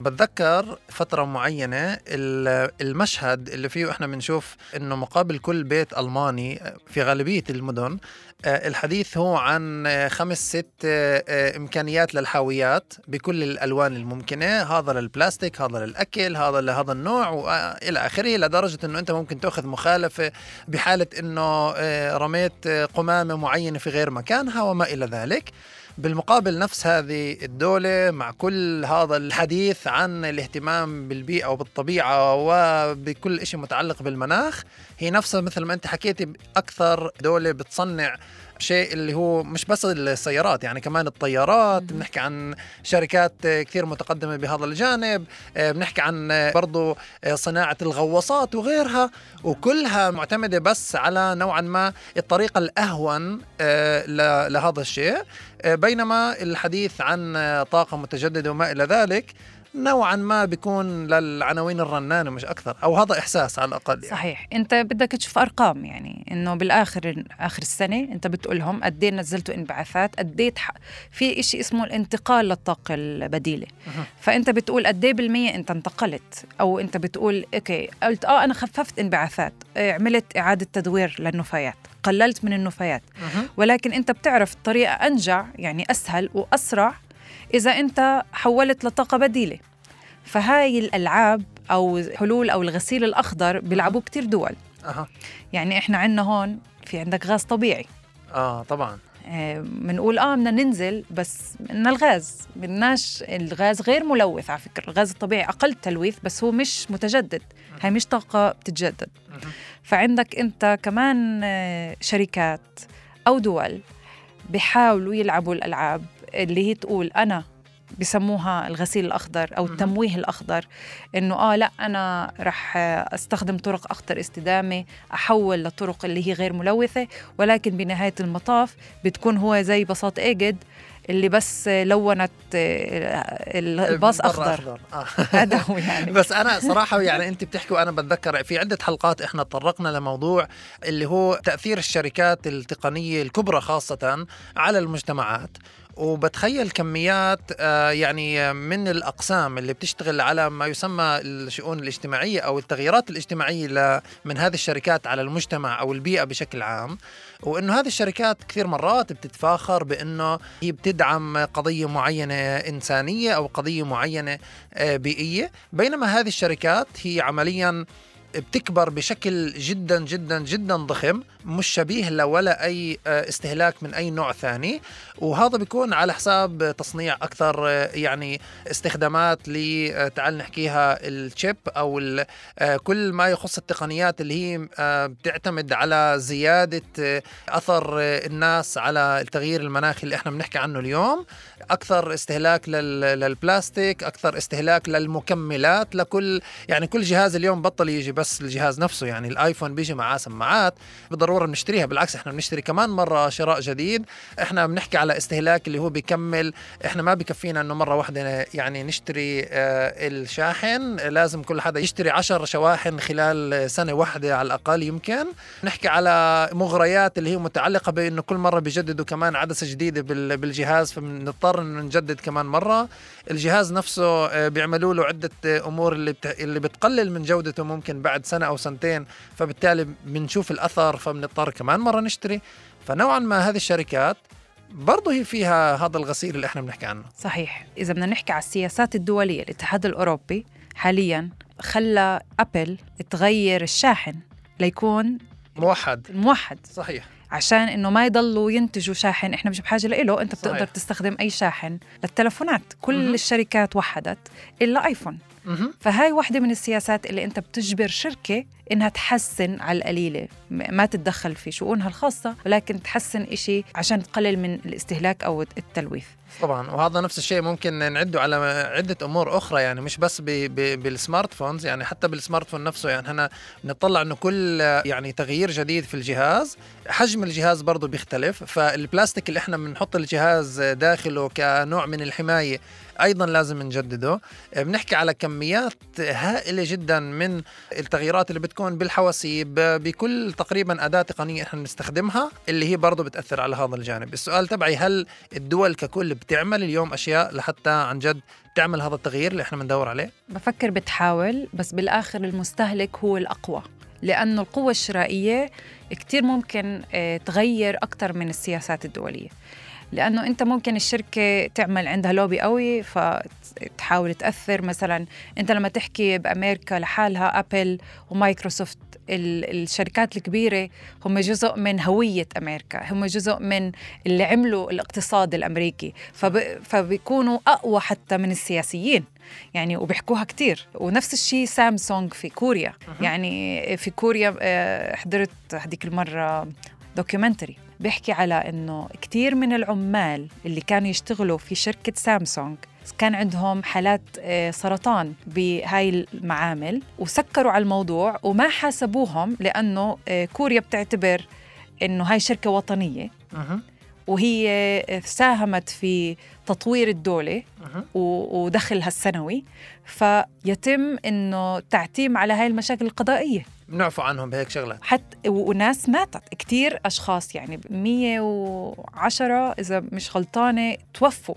بتذكر فترة معينة ال- المشهد اللي فيه إحنا بنشوف إنه مقابل كل بيت ألماني في غالبية المدن آه، الحديث هو عن آه، خمس ست آه، إمكانيات للحاويات بكل الألوان الممكنة. هذا للبلاستيك هذا للأكل هذا لهذا النوع والى آخره لدرجة إنه أنت ممكن تأخذ مخالفة بحالة إنه رميت قمامة معينة في غير مكانها وما إلى ذلك. بالمقابل نفس هذه الدولة مع كل هذا الحديث عن الاهتمام بالبيئة وبالطبيعة وبكل شيء متعلق بالمناخ هي نفسها مثل ما أنت حكيتي أكثر دولة بتصنع شيء اللي هو مش بس السيارات يعني كمان الطيارات بنحكي عن شركات كثير متقدمة بهذا الجانب آه، بنحكي عن برضو آه، صناعة الغواصات وغيرها وكلها معتمدة بس على نوعا ما الطريقة الأهون آه، لهذا الشيء. بينما الحديث عن طاقة متجددة وما إلى ذلك نوعا ما بيكون للعناوين الرنانة مش أكثر أو هذا إحساس على الأقل يعني. صحيح أنت بدك تشوف أرقام يعني إنه بالآخر آخر السنة أنت بتقول لهم قد إيه نزلتوا انبعاثات قد إيه في شيء اسمه الانتقال للطاقة البديلة. فأنت بتقول قد إيه بالمية أنت انتقلت أو أنت بتقول أوكي قلت آه أنا خففت انبعاثات آه، عملت إعادة تدوير للنفايات قللت من النفايات. ولكن أنت بتعرف الطريقة أنجع يعني أسهل وأسرع إذا أنت حولت لطاقة بديلة. فهاي الألعاب أو حلول أو الغسيل الأخضر بيلعبوا كتير دول. أه. يعني إحنا عندنا هون في عندك غاز طبيعي. آه طبعاً. بنقول آه بدنا ننزل بس بدنا الغاز. بدناش الغاز غير ملوث على فكرة. الغاز الطبيعي أقل تلويث بس هو مش متجدد. هاي مش طاقة بتتجدد. فعندك أنت كمان آه، شركات أو دول بيحاولوا يلعبوا الألعاب اللي هي تقول أنا بسموها الغسيل الأخضر أو التمويه الأخضر إنه آه لا أنا رح أستخدم طرق أخطر استدامة أحول لطرق اللي هي غير ملوثة ولكن بنهاية المطاف بتكون هو زي بساط إيجد اللي بس لونت آه، الباص أخضر. آه. هذا هو يعني. بس أنا صراحة يعني أنت بتحكي وأنا بتذكر في عدة حلقات إحنا تطرقنا لموضوع اللي هو تأثير الشركات التقنية الكبرى خاصة على المجتمعات. وبتخيل كميات آه، يعني من الأقسام اللي بتشتغل على ما يسمى الشؤون الاجتماعية أو التغييرات الاجتماعية من هذه الشركات على المجتمع أو البيئة بشكل عام وإنه هذه الشركات كثير مرات بتتفاخر بإنه هي بتدعم قضية معينة إنسانية أو قضية معينة آه، بيئية بينما هذه الشركات هي عمليا بتكبر بشكل جدا جدا جدا ضخم مش شبيه لولا أي آه، استهلاك من أي نوع ثاني. وهذا بيكون على حساب تصنيع أكثر آه، يعني استخدامات ل آه، تعال نحكيها الشيب أو كل ما يخص التقنيات اللي هي بتعتمد على زيادة أثر الناس على التغيير المناخي اللي إحنا بنحكي عنه اليوم. أكثر استهلاك للبلاستيك أكثر استهلاك للمكملات لكل يعني كل جهاز اليوم بطل يجي بس الجهاز نفسه يعني الآيفون بيجي معاه سماعات بالضرورة بنشتريها بالعكس إحنا بنشتري كمان مرة شراء جديد. إحنا بنحكي على استهلاك اللي هو بيكمل إحنا ما بكفينا إنه مرة واحدة يعني نشتري آه الشاحن لازم كل حدا يشتري عشر شواحن خلال سنة واحدة على الأقل يمكن. نحكي على مغريات اللي هي متعلقة بإنه كل مرة بيجددوا كمان عدسة جديدة بالجهاز فبنضطر إنه نجدد كمان مرة. الجهاز نفسه آه، بيعملوا له عدة أمور اللي اللي بتقلل من جودته ممكن بعد سنة أو سنتين فبالتالي بنشوف الأثر فبنضطر كمان مرة نشتري. فنوعا ما هذه الشركات برضه هي فيها هذا الغسيل اللي إحنا بنحكي عنه. صحيح. إذا بدنا نحكي على السياسات الدولية الاتحاد الأوروبي حاليا خلى أبل تغير الشاحن ليكون موحد. موحد. صحيح. عشان إنه ما يضلوا ينتجوا شاحن إحنا مش بحاجة له أنت بتقدر صحيح. تستخدم أي شاحن للتلفونات. كل م- الشركات وحدت إلا ايفون فهاي واحدة من السياسات اللي أنت بتجبر شركة إنها تحسن على القليلة. ما تتدخل في شؤونها الخاصة ولكن تحسن إشي عشان تقلل من الاستهلاك أو التلويث. طبعا وهذا نفس الشيء ممكن نعده على عدة أمور أخرى يعني مش بس بال smart phones يعني حتى بال smart phone نفسه. يعني إحنا بنطلع إنه كل يعني تغيير جديد في الجهاز حجم الجهاز برضه بيختلف. فالبلاستيك اللي إحنا بنحط الجهاز داخله كنوع من الحماية أيضا لازم نجدده. بنحكي على كميات هائلة جدا من التغييرات اللي بتكون بالحواسيب بكل تقريبا أداة تقنية إحنا بنستخدمها اللي هي برضه بتأثر على هذا الجانب. السؤال تبعي هل الدول ككل بتعمل اليوم أشياء لحتى عن جد تعمل هذا التغيير اللي إحنا بندور عليه؟ بفكر بتحاول بس بالآخر المستهلك هو الأقوى لأنه القوة الشرائية كتير ممكن آه، تغير أكثر من السياسات الدولية. لأنه أنت ممكن الشركة تعمل عندها لوبي قوي فتحاول تأثر. مثلا أنت لما تحكي بأمريكا لحالها ابل ومايكروسوفت الشركات الكبيرة هم جزء من هوية أمريكا هم جزء من اللي عملوا الاقتصاد الأمريكي. فب... فبيكونوا أقوى حتى من السياسيين. يعني وبيحكوها كتير. ونفس الشيء سامسونج في كوريا. يعني في كوريا آه، حضرت هذيك المرة documentary بيحكي على إنه كثير من العمال اللي كانوا يشتغلوا في شركة سامسونج كان عندهم حالات آه، سرطان بهاي المعامل وسكروا على الموضوع وما حاسبوهم لأنه آه، كوريا بتعتبر إنه هاي شركة وطنية. وهي ساهمت في تطوير الدولة ودخلها السنوي. فيتم إنه تعتيم على هاي المشاكل القضائية. بنعفوا عنهم بهيك شغلات. حتى وناس ماتت. كتير أشخاص يعني 110 إذا مش غلطانة توفوا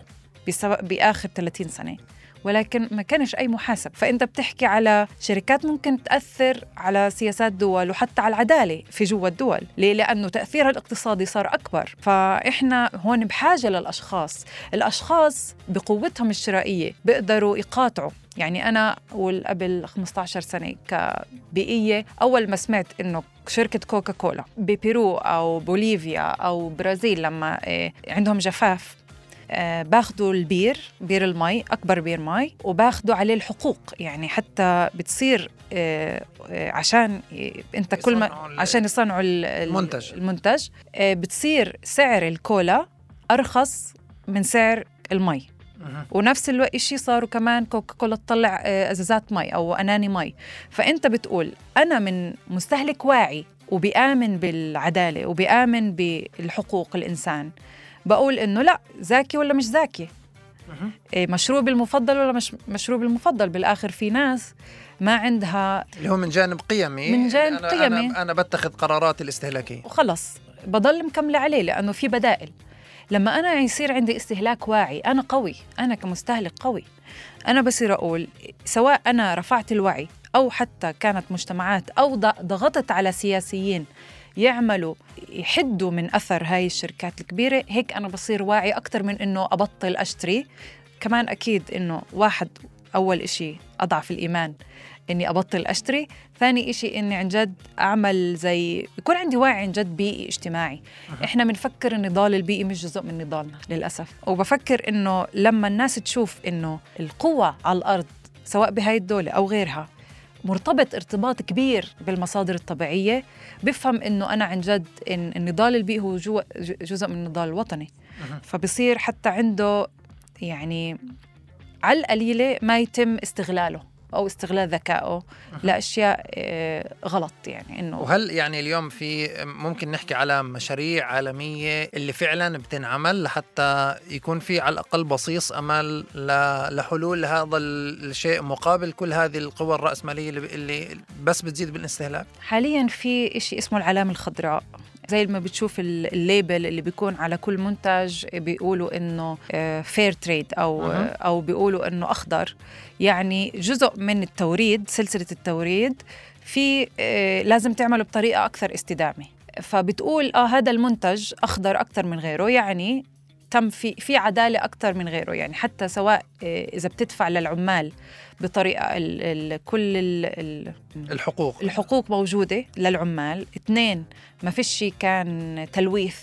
بسبب بآخر 30 سنة. ولكن ما كانش أي محاسب. فأنت بتحكي على شركات ممكن تأثر على سياسات دول وحتى على العدالة في جوا الدول. ليه؟ لأنه تأثيرها الاقتصادي صار أكبر. فإحنا هون بحاجة للأشخاص. الأشخاص بقوتهم الشرائية بيقدروا يقاطعوا. يعني أنا قبل 15 سنة كبيئية أول ما سمعت إنه شركة كوكا كولا ببيرو أو بوليفيا أو برازيل لما إيه، عندهم جفاف آه، باخذوا البير بير المي أكبر بير مي وباخذوا عليه الحقوق. يعني حتى بتصير آه، آه، عشان أنت كل ما عشان يصنعوا المنتج. المنتج بتصير سعر الكولا أرخص من سعر المي ونفس الشيء صاروا كمان كوكا كولا تطلع أزازات مي أو أناني مي فأنت بتقول أنا من مستهلك واعي وبيآمن بالعدالة وبيآمن بالحقوق الإنسان. بقول إنه لا زاكي ولا مش زاكي إيه مشروب المفضل ولا مش مشروب المفضل؟ بالآخر في ناس ما عندها اللي هو من جانب قيمي من جانب أنا قيمي. أنا, أنا بتخذ قراراتي الاستهلاكية. وخلص بضل مكملة عليه لأنه في بدائل. لما أنا يصير عندي استهلاك واعي أنا قوي أنا كمستهلك قوي أنا بصير أقول سواء أنا رفعت الوعي أو حتى كانت مجتمعات أو ضغطت على سياسيين يعملوا يحدوا من أثر هاي الشركات الكبيرة. هيك أنا بصير واعي أكثر من إنه أبطل أشتري. كمان أكيد إنه واحد أول إشي أضعف الإيمان إني أبطل أشتري. ثاني إشي إني عن جد أعمل زي يكون عندي وعي عن جد بيئي اجتماعي. أه. إحنا بنفكر النضال البيئي مش جزء من نضالنا للأسف. وبفكر إنه لما الناس تشوف إنه القوة على الأرض سواء بهاي الدولة أو غيرها مرتبط ارتباط كبير بالمصادر الطبيعية. بفهم إنه أنا عن جد إن النضال البيئي هو جزء من النضال الوطني. فبصير حتى عنده يعني على القليلة ما يتم استغلاله. أو استغلال ذكائه لأشياء آه، غلط يعني إنه وهل يعني اليوم في ممكن نحكي على مشاريع عالمية اللي فعلا بتنعمل لحتى يكون في على الأقل بصيص أمل لحلول هذا الشيء مقابل كل هذه القوى الرأسمالية اللي بس بتزيد بالإستهلاك؟ حاليا في شيء اسمه العلامة الخضراء. زي ما بتشوف الليبل اللي بيكون على كل منتج بيقولوا إنه fair آه، trade أو أه. أو بيقولوا إنه أخضر. يعني جزء من التوريد سلسلة التوريد في آه، لازم تعمله بطريقة أكثر استدامة. فبتقول آه هذا المنتج أخضر أكثر من غيره. يعني تم في في عدالة أكثر من غيره يعني حتى سواء إذا بتدفع للعمال بطريقة ال ال كل ال الحقوق. الحقوق موجودة للعمال. اثنين ما فيش كان تلويث.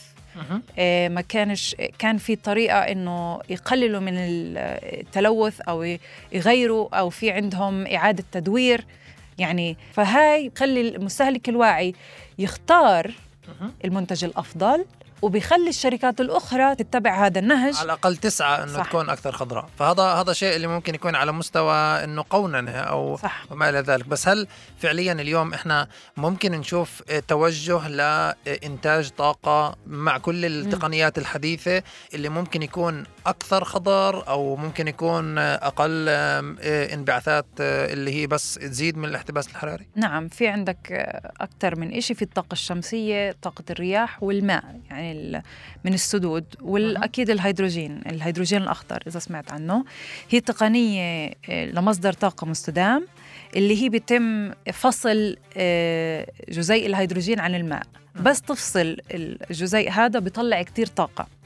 آه ما كانش كان في طريقة إنه يقللوا من التلوث أو يغيروا أو في عندهم إعادة تدوير. يعني فهاي خلي المستهلك الواعي يختار المنتج الأفضل. وبيخلي الشركات الأخرى تتبع هذا النهج. على الأقل تسعى إنه صح. تكون أكثر خضراء. فهذا هذا شيء اللي ممكن يكون على مستوى إنه قوننه أو صح. وما إلى ذلك. بس هل فعليا اليوم إحنا ممكن نشوف توجه لإنتاج طاقة مع كل التقنيات الحديثة اللي ممكن يكون أكثر خضر أو ممكن يكون أقل انبعاثات اللي هي بس تزيد من الاحتباس الحراري؟ نعم في عندك أكثر من شيء في الطاقة الشمسية طاقة الرياح والماء. يعني من السدود والاكيد الهيدروجين الهيدروجين الأخضر إذا سمعت عنه. هي تقنية آه، لمصدر طاقة مستدام اللي هي بيتم فصل آه، جزيء الهيدروجين عن الماء. بس تفصل الجزيء هذا بيطلع كتير طاقة.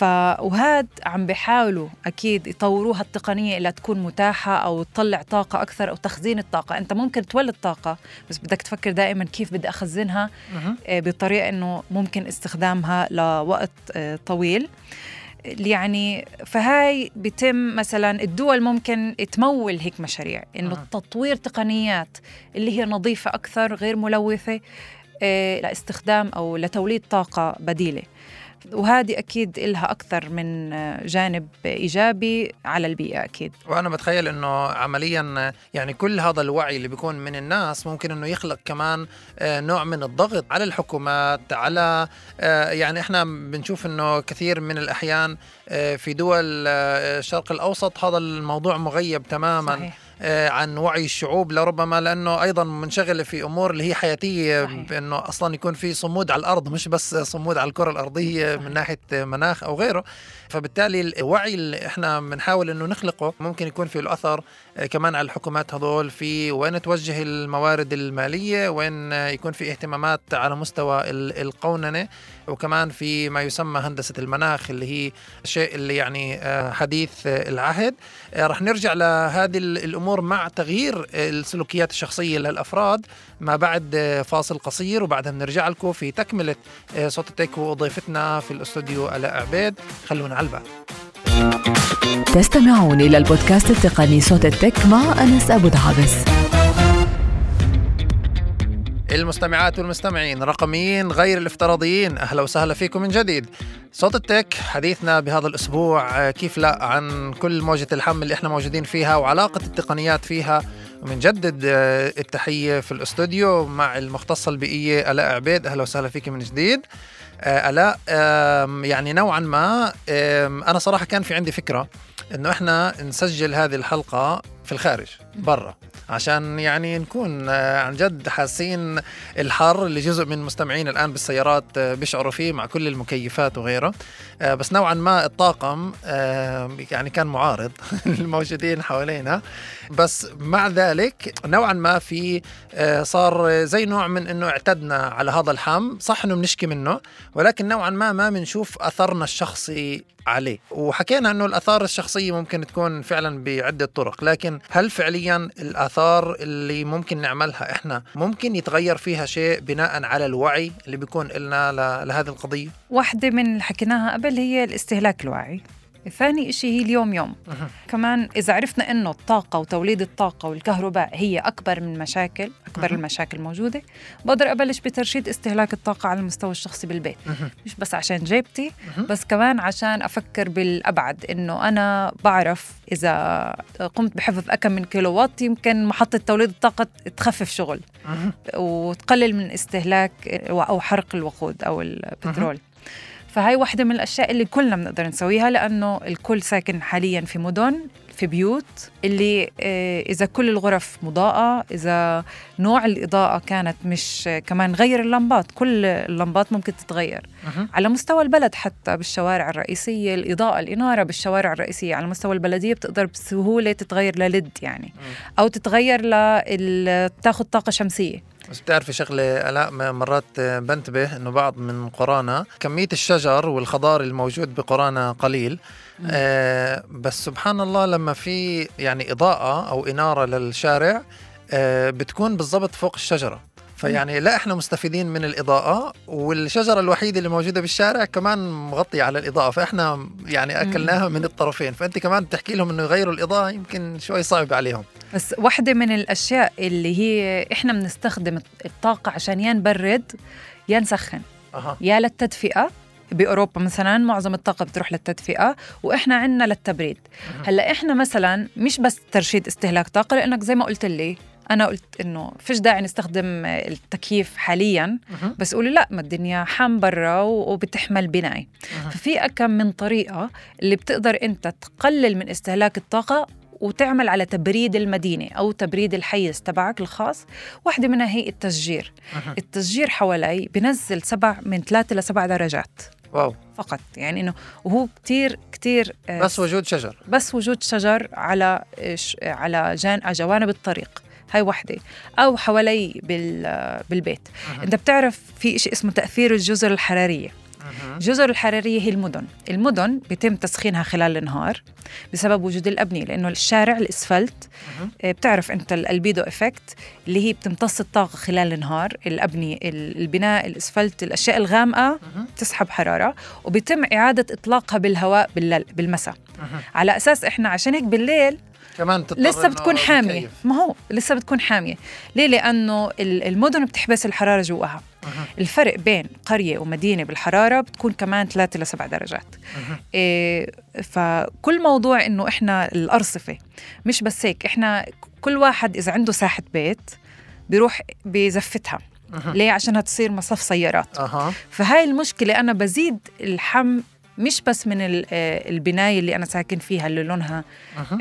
ف وهاد عم بيحاولوا أكيد يطوروها التقنية اللي تكون متاحة أو تطلع طاقة أكثر أو تخزين الطاقة. أنت ممكن تولد طاقة بس بدك تفكر دائما كيف بدي أخزنها آه، بطريقة إنه ممكن استخدامها لوقت آه، طويل. يعني فهاي بيتم مثلا الدول ممكن تمول هيك مشاريع إنه. تطوير تقنيات اللي هي نظيفة أكثر غير ملوثة آه، لإستخدام أو لتوليد طاقة بديلة. وهذه أكيد لها أكثر من جانب إيجابي على البيئة أكيد وأنا بتخيل إنه عمليا يعني كل هذا الوعي اللي بيكون من الناس ممكن إنه يخلق كمان آه، نوع من الضغط على الحكومات على آه، يعني إحنا بنشوف إنه كثير من الأحيان آه، في دول الشرق الأوسط هذا الموضوع مغيب تماما صحيح. آه، عن وعي الشعوب لربما لأنه أيضا منشغله في أمور اللي هي حياتية صحيح. بأنه أصلا يكون في صمود على الأرض مش بس صمود على الكرة الأرضية من ناحية مناخ أو غيره فبالتالي الوعي اللي إحنا بنحاول إنه نخلقه ممكن يكون في له اثر آه، كمان على الحكومات هذول في وين توجه الموارد المالية وين آه، يكون في اهتمامات على مستوى ال- القوننة وكمان في ما يسمى هندسة المناخ اللي هي شيء اللي يعني آه، حديث العهد. رح نرجع لهذه ال- الأمور مع تغيير السلوكيات الشخصية للأفراد ما بعد فاصل قصير وبعدها بنرجع لكم في تكملة صوت التك وضيفتنا في الاستوديو آلاء عبيد. خلونا البال تستمعون إلى البودكاست التقني صوت التك مع أنس أبو دعابس. المستمعات والمستمعين رقميين غير الافتراضيين أهلا وسهلا فيكم من جديد. صوت التك حديثنا بهذا الأسبوع آه، كيف لا عن كل موجة الحم اللي إحنا موجودين فيها وعلاقة التقنيات فيها. ومنجدد آه، التحية في الاستوديو مع المختصة البيئية آلاء عبيد أهلا وسهلا فيك من جديد. آه، آلاء آم، يعني نوعا ما أنا صراحة كان في عندي فكرة إنه إحنا نسجل هذه الحلقة في الخارج برا. عشان يعني نكون آه، عن جد حاسين الحر اللي جزء من مستمعين الآن بالسيارات آه، بيشعروا فيه مع كل المكيفات وغيره. آه، بس نوعا ما الطاقم يعني كان معارض الموجودين حوالينا. بس مع ذلك نوعا ما في صار زي نوع من إنه اعتدنا على هذا الحم صح إنه بنشكي منه ولكن نوعا ما ما بنشوف أثرنا الشخصي عليه. وحكينا إنه الأثار الشخصية ممكن تكون فعلا بعدة طرق لكن هل فعليا الأثار اللي ممكن نعملها إحنا ممكن يتغير فيها شيء بناء على الوعي اللي بيكون لنا لهذه القضية؟ واحدة من اللي حكيناها قبل هي الاستهلاك الواعي ثاني إشي هي اليوم يوم. كمان إذا عرفنا إنه الطاقة وتوليد الطاقة والكهرباء هي أكبر من مشاكل أكبر المشاكل الموجودة بقدر أبلش بترشيد استهلاك الطاقة على المستوى الشخصي بالبيت. مش بس عشان جيبتي بس كمان عشان أفكر بالأبعد إنه أنا بعرف إذا قمت بحفظ أكم من كيلو وات يمكن محطة توليد الطاقة تخفف شغل وتقلل من استهلاك أو حرق الوقود أو البترول. فهاي واحدة من الأشياء اللي كلنا بنقدر نسويها لأنه الكل ساكن حاليا في مدن في بيوت اللي آه، إذا كل الغرف مضاءة إذا نوع الإضاءة كانت مش كمان غير اللمبات كل اللمبات ممكن تتغير. على مستوى البلد حتى بالشوارع الرئيسية الإضاءة الإنارة بالشوارع الرئيسية على مستوى البلدية بتقدر بسهولة تتغير للد يعني. أو تتغير ل تاخذ طاقة شمسية. بس بتعرفي شغلة ألاء مرات بنتبه إنه بعض من قرانا كمية الشجر والخضار الموجود بقرانا قليل. آه بس سبحان الله لما في يعني إضاءة أو إنارة للشارع آه بتكون بالضبط فوق الشجرة. فيعني لا إحنا مستفيدين من الإضاءة والشجرة الوحيدة اللي موجودة بالشارع كمان مغطيه على الإضاءة فإحنا يعني أكلناها من الطرفين. فأنت كمان تحكي لهم إنه يغيروا الإضاءة يمكن شوي صعب عليهم. بس واحدة من الأشياء اللي هي إحنا بنستخدم الطاقة عشان يا نبرد يا نسخن أها. يا للتدفئة بأوروبا مثلا معظم الطاقة بتروح للتدفئة وإحنا عنا للتبريد. هلأ إحنا مثلا مش بس ترشيد استهلاك طاقة لأنك زي ما قلت لي أنا قلت إنه فيش داعي نستخدم التكييف حاليا بس قولي لا ما الدنيا حام برا وبتحمل بناي. ففي أكم من طريقة اللي بتقدر أنت تقلل من استهلاك الطاقة وتعمل على تبريد المدينة أو تبريد الحيز تبعك الخاص. واحدة منها هي التشجير التشجير حوالي بنزل سبع من ثلاثة لسبع درجات. wow. فقط. يعني إنه وهو كتير كتير آه، بس وجود شجر. بس وجود شجر على ش- على جان على جوانب الطريق. هاي وحدة. أو حوالي بال بالبيت. أنت بتعرف في شيء اسمه تأثير الجزر الحرارية. الجزر الحرارية هي المدن. المدن بيتم تسخينها خلال النهار بسبب وجود الأبنية لأنه الشارع الإسفلت آه، بتعرف أنت ال albedo effect اللي هي بتمتص الطاقة خلال النهار. الأبنية ال- البناء الإسفلت الأشياء الغامقة تسحب حرارة. وبيتم إعادة إطلاقها بالهواء بالمساء. على أساس إحنا عشان هيك بالليل كمان تضطر لسه بتكون حامية. تكيف. ما هو لسه بتكون حامية. ليه؟ لأنه ال- المدن بتحبس الحرارة جواها الفرق بين قرية ومدينة بالحرارة بتكون كمان 3 ل 7 درجات. إيه فكل موضوع إنه إحنا الأرصفة مش بس هيك إحنا كل واحد إذا عنده ساحة بيت بيروح بزفتها ليه؟ عشانها تصير مصف سيارات. أها. فهاي المشكلة أنا بزيد الحم مش بس من آه، البناية اللي أنا ساكن فيها اللي لونها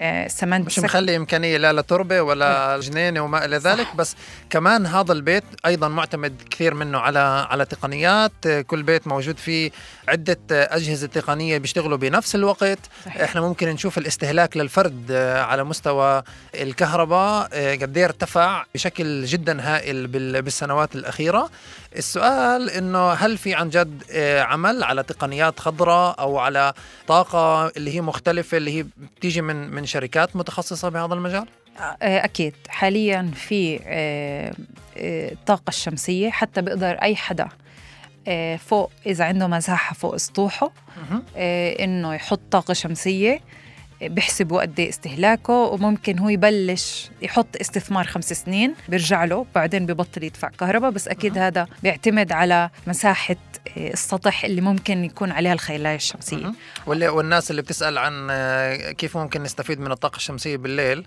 آه، سمنت مش سك- مخلي إمكانية لا لتربة ولا جنينة وما إلى ذلك بس كمان هذا البيت أيضا معتمد كثير منه على على تقنيات. كل بيت موجود فيه عدة أجهزة تقنية بيشتغلوا بنفس الوقت. صحيح. إحنا ممكن نشوف الاستهلاك للفرد على مستوى الكهرباء قد ارتفع بشكل جدا هائل بال- بالسنوات الأخيرة. السؤال إنه هل في عن جد آه، عمل على تقنيات خضراء أو على طاقة اللي هي مختلفة اللي هي بتيجي من من شركات متخصصة بهذا المجال؟ آه، أكيد حاليا في آه، آه، الطاقة الشمسية حتى بيقدر أي حدا آه، فوق إذا عنده مساحة فوق سطوحه. آه، إنه يحط طاقة شمسية بيحسبوا قد إيه استهلاكه وممكن هو يبلش يحط استثمار خمس سنين بيرجع له بعدين ببطل يدفع كهرباء بس أكيد هذا بيعتمد على مساحة آه، السطح اللي ممكن يكون عليها الخلايا الشمسية. واللي والناس اللي بتسأل عن آه، كيف ممكن نستفيد من الطاقة الشمسية بالليل؟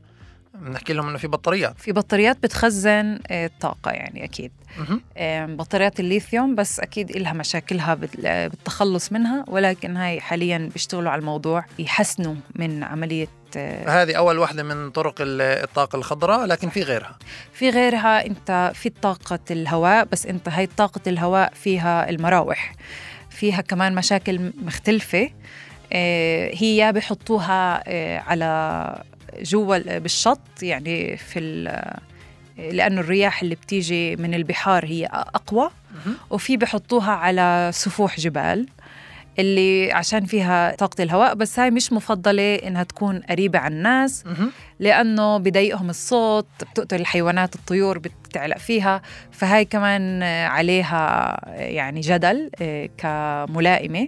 بنحكي لهم إنه في بطاريات. في بطاريات بتخزن آه، الطاقة يعني أكيد. بطاريات الليثيوم بس أكيد إلها مشاكلها بال- بالتخلص منها ولكن هاي حاليا بيشتغلوا على الموضوع يحسنوا من عملية آه، هذه أول واحدة من طرق ال- الطاقة الخضراء لكن في غيرها. في غيرها أنت في طاقة الهواء بس أنت هاي طاقة الهواء فيها المراوح. فيها كمان مشاكل مختلفة آه، هي بحطوها على جوا ال- بالشط يعني في لأنه الرياح اللي بتيجي من البحار هي أقوى وفي بحطوها على سفوح جبال اللي عشان فيها طاقة الهواء بس هاي مش مفضلة إنها تكون قريبة على الناس. لأنه بضايقهم الصوت بتقتل الحيوانات الطيور بتعلق فيها فهاي كمان عليها يعني جدل آه، كملائمة.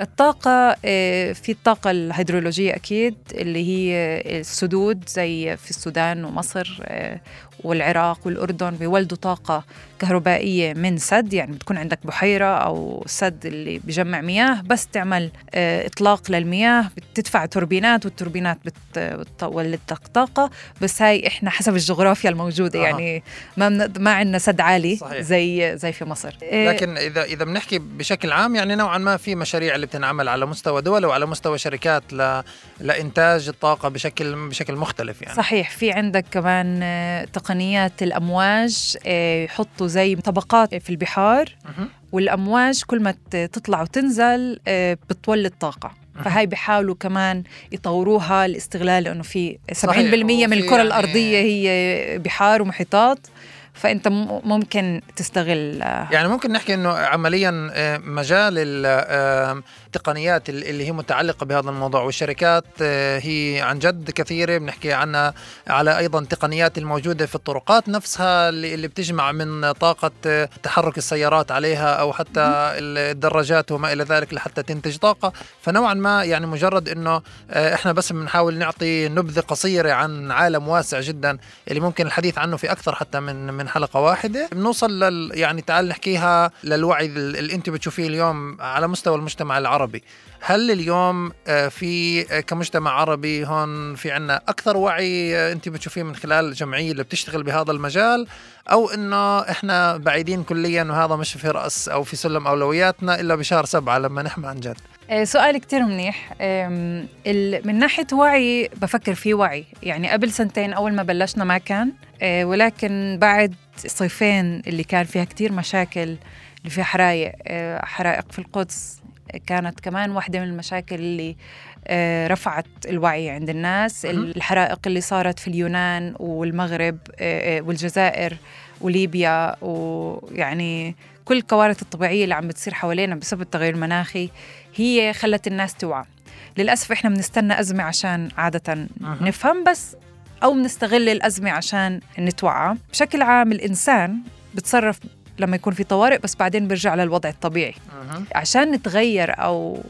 الطاقة آه، في الطاقة الهيدرولوجية أكيد اللي هي السدود زي في السودان ومصر آه، والعراق والأردن بيولدوا طاقة كهربائية من سد يعني بتكون عندك بحيرة أو سد اللي بيجمع مياه بس تعمل آه، إطلاق للمياه بتدفع توربينات والتوربينات بت- بتولد طاقة بس هاي إحنا حسب الجغرافيا الموجودة أها. يعني ما من ما عندنا سد عالي صحيح. زي زي في مصر آه، لكن إذا إذا بنحكي بشكل عام يعني نوعا ما في مشاريع اللي بتنعمل على مستوى دول وعلى مستوى شركات ل... لإنتاج الطاقة بشكل بشكل مختلف يعني صحيح في عندك كمان آه، تقنيات الأمواج آه، يحطوا زي طبقات في البحار. والأمواج كل ما تطلع وتنزل آه، بتولد طاقة. فهاي بيحاولوا كمان يطوروها لاستغلال لأنه في 70% من وفي الكرة يعني- الأرضية هي بحار ومحيطات. فأنت ممكن تستغل آه، يعني ممكن نحكي إنه عمليا آه، مجال التقنيات اللي هي متعلقة بهذا الموضوع. والشركات آه، هي عن جد كثيرة بنحكي عنها على أيضا التقنيات الموجودة في الطرقات نفسها اللي اللي بتجمع من طاقة آه، تحرك السيارات عليها أو حتى الدراجات وما إلى ذلك لحتى تنتج طاقة. فنوعا ما يعني مجرد إنه آه، إحنا بس بنحاول نعطي نبذة قصيرة عن عالم واسع جدا اللي ممكن الحديث عنه في أكثر حتى من من حلقة واحدة. بنوصل لل يعني تعال نحكيها للوعي ال- اللي انت بتشوفيه اليوم على مستوى المجتمع العربي. هل اليوم آه، في آه، كمجتمع عربي هون في عنا أكثر وعي آه، انت بتشوفيه من خلال الجمعية اللي بتشتغل بهذا المجال أو إنه إحنا بعيدين كليا وهذا مش في رأس أو في سلم أولوياتنا إلا بشهر سبعة لما نحمى عن جد؟ سؤال كتير منيح. من ناحية وعي بفكر في وعي. يعني قبل سنتين أول ما بلشنا ما كان ولكن بعد صيفين اللي كان فيها كتير مشاكل اللي فيها حرايق آه، حرائق في القدس كانت كمان واحدة من المشاكل اللي آه، رفعت الوعي عند الناس. الحرائق اللي صارت في اليونان والمغرب آه، آه، والجزائر وليبيا ويعني كل الكوارث الطبيعية اللي عم بتصير حوالينا بسبب التغير المناخي هي خلت الناس توعى. للأسف إحنا بنستنى أزمة عشان عادة نفهم بس أو بنستغل الأزمة عشان نتوعى. بشكل عام الإنسان بتصرف لما يكون في طوارئ بس بعدين بيرجع للوضع الطبيعي. عشان نتغير أو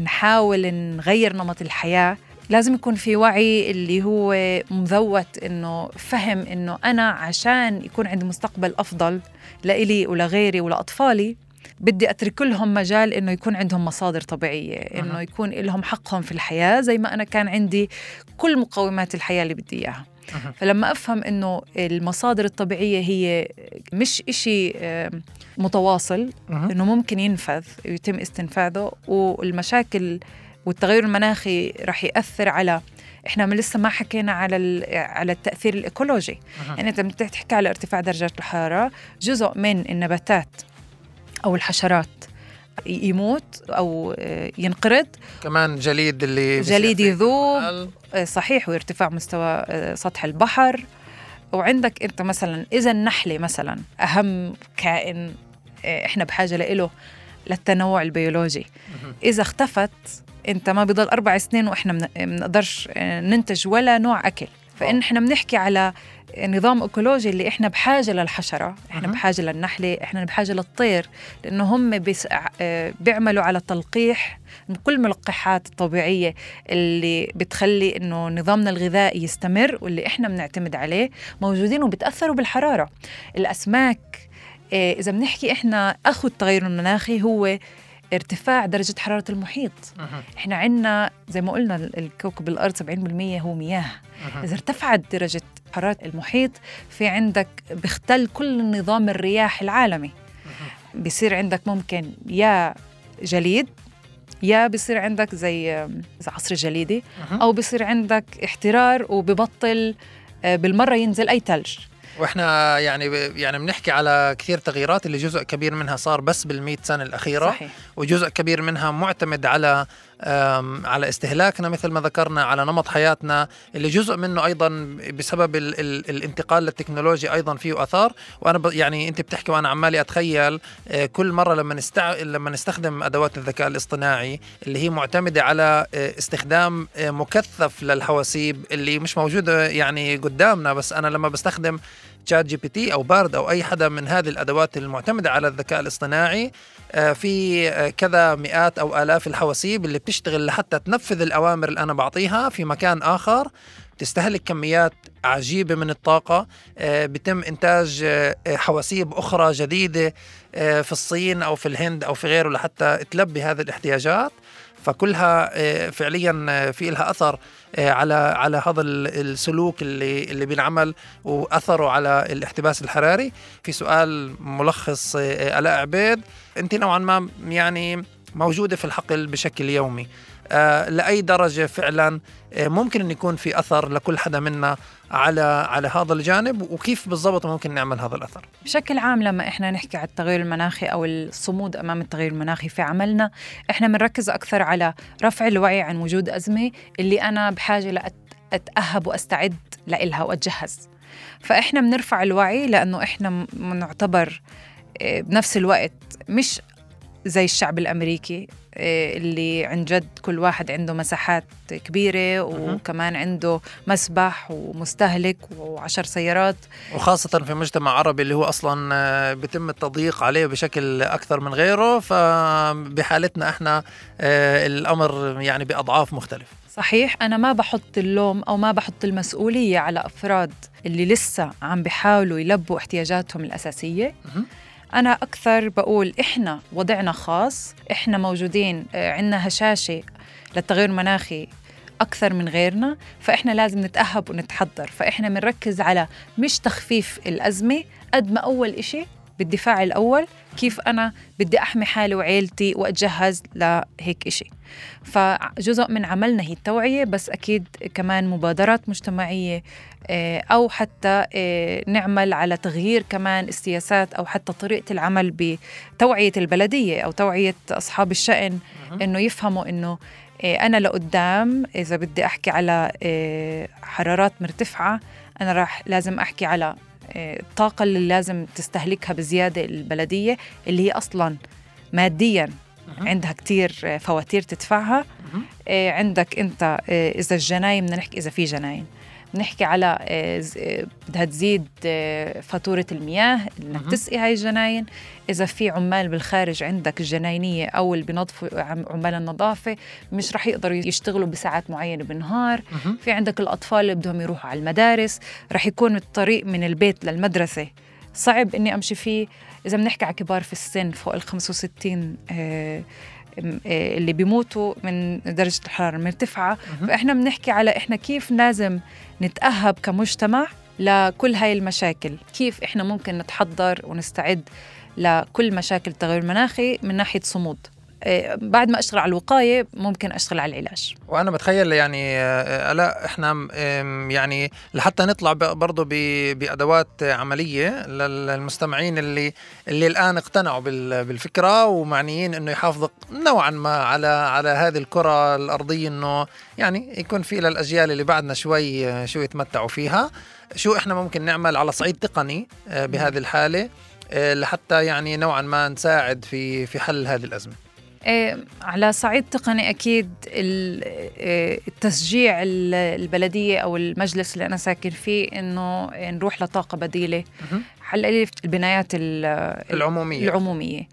نحاول نغير نمط الحياة لازم يكون في وعي اللي هو مذوت إنه فهم إنه أنا عشان يكون عندي مستقبل أفضل لإلي ولغيري ولاطفالي بدي أترك لهم مجال إنه يكون عندهم مصادر طبيعية إنه يكون لهم حقهم في الحياة زي ما أنا كان عندي كل مقومات الحياة اللي بدي إياها. فلما أفهم إنه المصادر الطبيعية هي مش إشي متواصل إنه ممكن ينفذ ويتم استنفاذه والمشاكل والتغير المناخي رح يأثر على إحنا لسه ما حكينا على على التأثير الإيكولوجي. يعني أنت بتحكي على ارتفاع درجات الحرارة جزء من النباتات أو الحشرات يموت أو آه، ينقرض. كمان جليد اللي جليد يذوب. آه، صحيح وارتفاع مستوى آه، سطح البحر. وعندك أنت مثلا إذا النحلة مثلا أهم كائن إحنا بحاجة له للتنوع البيولوجي. إذا اختفت أنت ما بضل أربع سنين وإحنا ما بنقدرش ننتج ولا نوع أكل. فإن إحنا بنحكي على نظام ايكولوجي اللي إحنا بحاجة للحشرة إحنا بحاجة للنحلة إحنا بحاجة للطير لأنه هم بيس... بيعملوا على تلقيح كل الملقحات الطبيعية اللي بتخلي إنه نظامنا الغذائي يستمر واللي إحنا بنعتمد عليه موجودين وبتأثروا بالحرارة. الأسماك آه، إذا بنحكي إحنا أخو التغير المناخي هو ارتفاع درجة حرارة المحيط. إحنا عندنا زي ما قلنا الكوكب الأرض 70% هو مياه. إذا ارتفعت درجة حرارة المحيط في عندك بيختل كل نظام الرياح العالمي. بصير عندك ممكن يا جليد يا بصير عندك زي عصر جليدي أو بصير عندك احترار وببطل آه، بالمرة ينزل أي ثلج وإحنا يعني يعني بنحكي على كثير تغييرات اللي جزء كبير منها صار بس بال سنة الأخيرة. صحيح. وجزء كبير منها معتمد على على استهلاكنا مثل ما ذكرنا على نمط حياتنا اللي جزء منه أيضا بسبب ال ال الانتقال للتكنولوجيا أيضا فيه أثار. وأنا يعني أنت بتحكي وأنا عمالي أتخيل آه، كل مرة لما نستع... لما نستخدم أدوات الذكاء الاصطناعي اللي هي معتمدة على آه، استخدام آه، مكثف للحواسيب اللي مش موجودة يعني قدامنا بس أنا لما بستخدم ChatGPT أو Bard أو أي حدا من هذه الأدوات المعتمدة على الذكاء الاصطناعي في كذا مئات أو آلاف الحواسيب اللي بتشتغل لحتى تنفذ الأوامر اللي أنا بعطيها. في مكان آخر تستهلك كميات عجيبة من الطاقة. آه، بتم إنتاج آه، حواسيب أخرى جديدة آه، في الصين أو في الهند أو في غيره لحتى تلبي هذه الاحتياجات. فكلها فعليا في لها أثر على على هذا السلوك اللي اللي بينعمل وأثره على الاحتباس الحراري. في سؤال ملخص آلاء عبيد. انت نوعا ما يعني موجودة في الحقل بشكل يومي. آه لأي درجة فعلا آه ممكن أن يكون في أثر لكل حدا منا على على هذا الجانب وكيف بالضبط ممكن نعمل هذا الأثر. بشكل عام لما إحنا نحكي على التغير المناخي أو الصمود أمام التغير المناخي في عملنا إحنا بنركز أكثر على رفع الوعي عن وجود أزمة اللي أنا بحاجة لأتأهب وأستعد لإلها وأتجهز. فإحنا بنرفع الوعي لأنه إحنا نعتبر آه، بنفس الوقت مش زي الشعب الأمريكي آه، اللي عن جد كل واحد عنده مساحات كبيرة وكمان عنده مسبح ومستهلك وعشر سيارات. وخاصة في مجتمع عربي اللي هو أصلا آه، بيتم التضييق عليه بشكل أكثر من غيره فبحالتنا إحنا آه، الأمر يعني بأضعاف مختلفة صحيح أنا ما بحط اللوم أو ما بحط المسؤولية على أفراد اللي لسه عم بيحاولوا يلبوا احتياجاتهم الأساسية. أنا أكثر بقول إحنا وضعنا خاص إحنا موجودين آه، عندنا هشاشة للتغير المناخي أكثر من غيرنا فإحنا لازم نتأهب ونتحضر فإحنا بنركز على مش تخفيف الأزمة قد ما أول إشي بالدفاع الأول كيف أنا بدي أحمي حالي وعيلتي وأتجهز لهيك إشي. فجزء من عملنا هي التوعية بس أكيد كمان مبادرات مجتمعية آه، أو حتى آه، نعمل على تغيير كمان السياسات أو حتى طريقة العمل بتوعية البلدية أو توعية أصحاب الشأن إنه يفهموا إنه آه، أنا لقدام إذا بدي أحكي على حرارات مرتفعة أنا راح لازم أحكي على آه، الطاقة اللي لازم تستهلكها بزيادة البلدية اللي هي أصلا ماديا عندها كتير فواتير تدفعها. عندك أنت إذا الجناين بدنا نحكي إذا في جناين. بنحكي على آه، آه، بدها تزيد آه، فاتورة المياه إنك تسقي هاي الجناين. إذا في عمال بالخارج عندك الجناينية أو اللي بينظفوا عمال النظافة مش رح يقدروا يشتغلوا بساعات معينة بالنهار. في عندك الأطفال اللي بدهم يروحوا على المدارس. رح يكون الطريق من البيت للمدرسة صعب إني أمشي فيه. إذا بنحكي على كبار في السن فوق ال 65 آه اللي بيموتوا من درجة الحرارة المرتفعة. فإحنا بنحكي على إحنا كيف لازم نتأهب كمجتمع لكل هاي المشاكل. كيف إحنا ممكن نتحضر ونستعد لكل مشاكل التغير المناخي من ناحية صمود. بعد ما أشتغل على الوقاية ممكن أشتغل على العلاج. وأنا بتخيل يعني آه، لا إحنا يعني لحتى نطلع برضه بأدوات عملية للمستمعين اللي اللي الآن اقتنعوا بالفكرة ومعنيين إنه يحافظوا نوعا ما على على هذه الكرة الأرضية إنه يعني يكون في للاجيال اللي بعدنا شوي آه، شو يتمتعوا فيها. شو إحنا ممكن نعمل على صعيد تقني بهذه الحالة؟ لحتى يعني نوعا ما نساعد في في حل هذه الأزمة. على صعيد تقني أكيد إيه، التشجيع البلدية أو المجلس اللي أنا ساكن فيه إنه نروح لطاقة بديلة. حل البنايات العمومية. العمومية.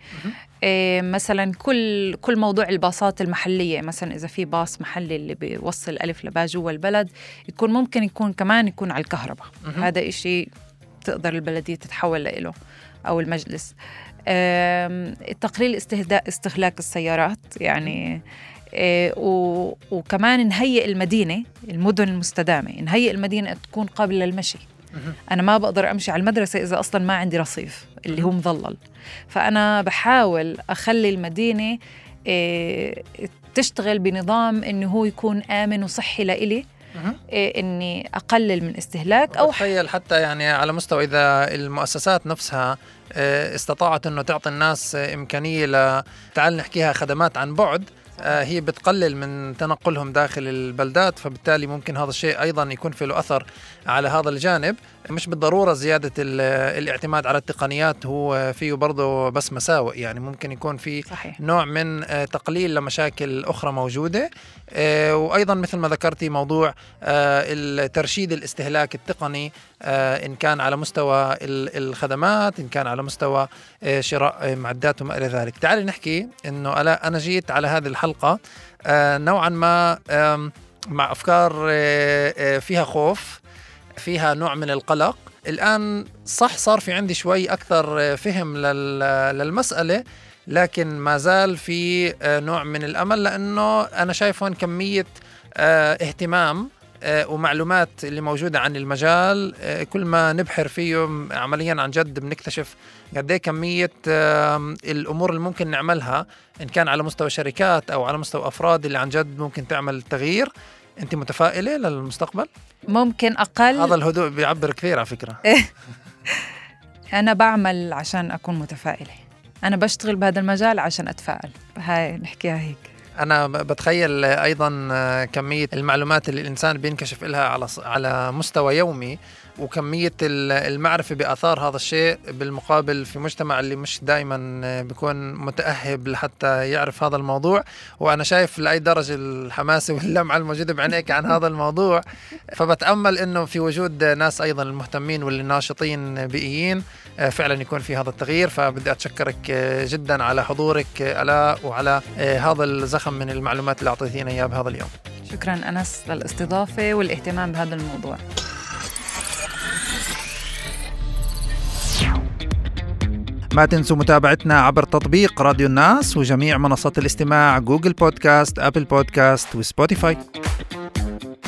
إيه مثلا كل كل موضوع الباصات المحلية مثلا إذا في باص محلي اللي بيوصل ألف لباء جوا البلد يكون ممكن يكون كمان يكون على الكهرباء. هذا إشي تقدر البلدية تتحول له أو المجلس. تقليل استهلاك السيارات يعني آه، وكمان نهيئ المدينة المدن المستدامة نهيئ المدينة تكون قابلة للمشي. أنا ما بقدر أمشي على المدرسة إذا أصلا ما عندي رصيف اللي هو مظلل. فأنا بحاول أخلي المدينة آه، تشتغل بنظام إنه هو يكون آمن وصحي لإلي. إيه إني أقلل من استهلاك أو تخيل حتى يعني على مستوى إذا المؤسسات نفسها إيه، استطاعت إنه تعطي الناس إمكانية ل تعال نحكيها خدمات عن بعد آه، هي بتقلل من تنقلهم داخل البلدات فبالتالي ممكن هذا الشيء أيضا يكون في له أثر على هذا الجانب. مش بالضرورة زيادة الاعتماد على التقنيات هو فيه برضه بس مساوئ. يعني ممكن يكون في صحيح. نوع من آه، تقليل لمشاكل أخرى موجودة. آه، وأيضا مثل ما ذكرتي موضوع الترشيد الاستهلاك التقني إن كان على مستوى الخدمات إن كان على مستوى شراء معدات وما إلى ذلك. تعالي نحكي إنه أنا جيت على هذه الحلقة نوعا ما مع آه، آه، فيها خوف فيها نوع من القلق. الآن صح صار في عندي شوي أكثر آه، فهم للمسألة لكن ما زال في نوع من الأمل لأنه أنا شايف هون كمية اهتمام ومعلومات اللي موجودة عن المجال كل ما نبحر فيه عمليا عن جد بنكتشف قد إيه كمية الأمور اللي ممكن نعملها إن كان على مستوى شركات أو على مستوى أفراد اللي عن جد ممكن تعمل تغيير. أنت متفائلة للمستقبل؟ ممكن أقل. هذا الهدوء بيعبر كثير على فكرة. أنا بعمل عشان أكون متفائلة. أنا بشتغل بهذا المجال عشان أتفائل. هاي نحكيها هيك. أنا بتخيل أيضا كمية المعلومات اللي الإنسان بينكشف لها على على مستوى يومي وكمية المعرفة بآثار هذا الشيء بالمقابل في مجتمع اللي مش دائما بيكون متأهب لحتى يعرف هذا الموضوع. وأنا شايف لأي درجة الحماسة واللمعة الموجودة بعينيك عن هذا الموضوع. فبتأمل أنه في وجود ناس أيضا المهتمين واللي ناشطين بيئيين فعلا يكون في هذا التغيير. فبدي أتشكرك جدا على حضورك ألاء وعلى هذا الزخم من المعلومات اللي أعطيتينا إياه بهذا اليوم. شكرا أنس للإستضافة والاهتمام بهذا الموضوع. ما تنسوا متابعتنا عبر تطبيق راديو الناس وجميع منصات الاستماع Google Podcasts Apple Podcasts و Spotify.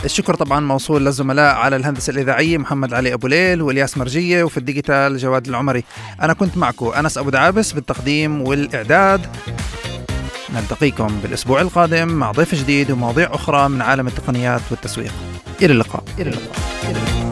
الشكر طبعا موصول للزملاء على الهندسة الإذاعية محمد علي أبو ليل والياس مرجية وفي ال digital جواد العمري. أنا كنت معكم أنس أبو دعابس بالتقديم والإعداد. نلتقيكم بالأسبوع القادم مع ضيف جديد ومواضيع أخرى من عالم التقنيات والتسويق. إلى اللقاء. إلى اللقاء, إلى اللقاء.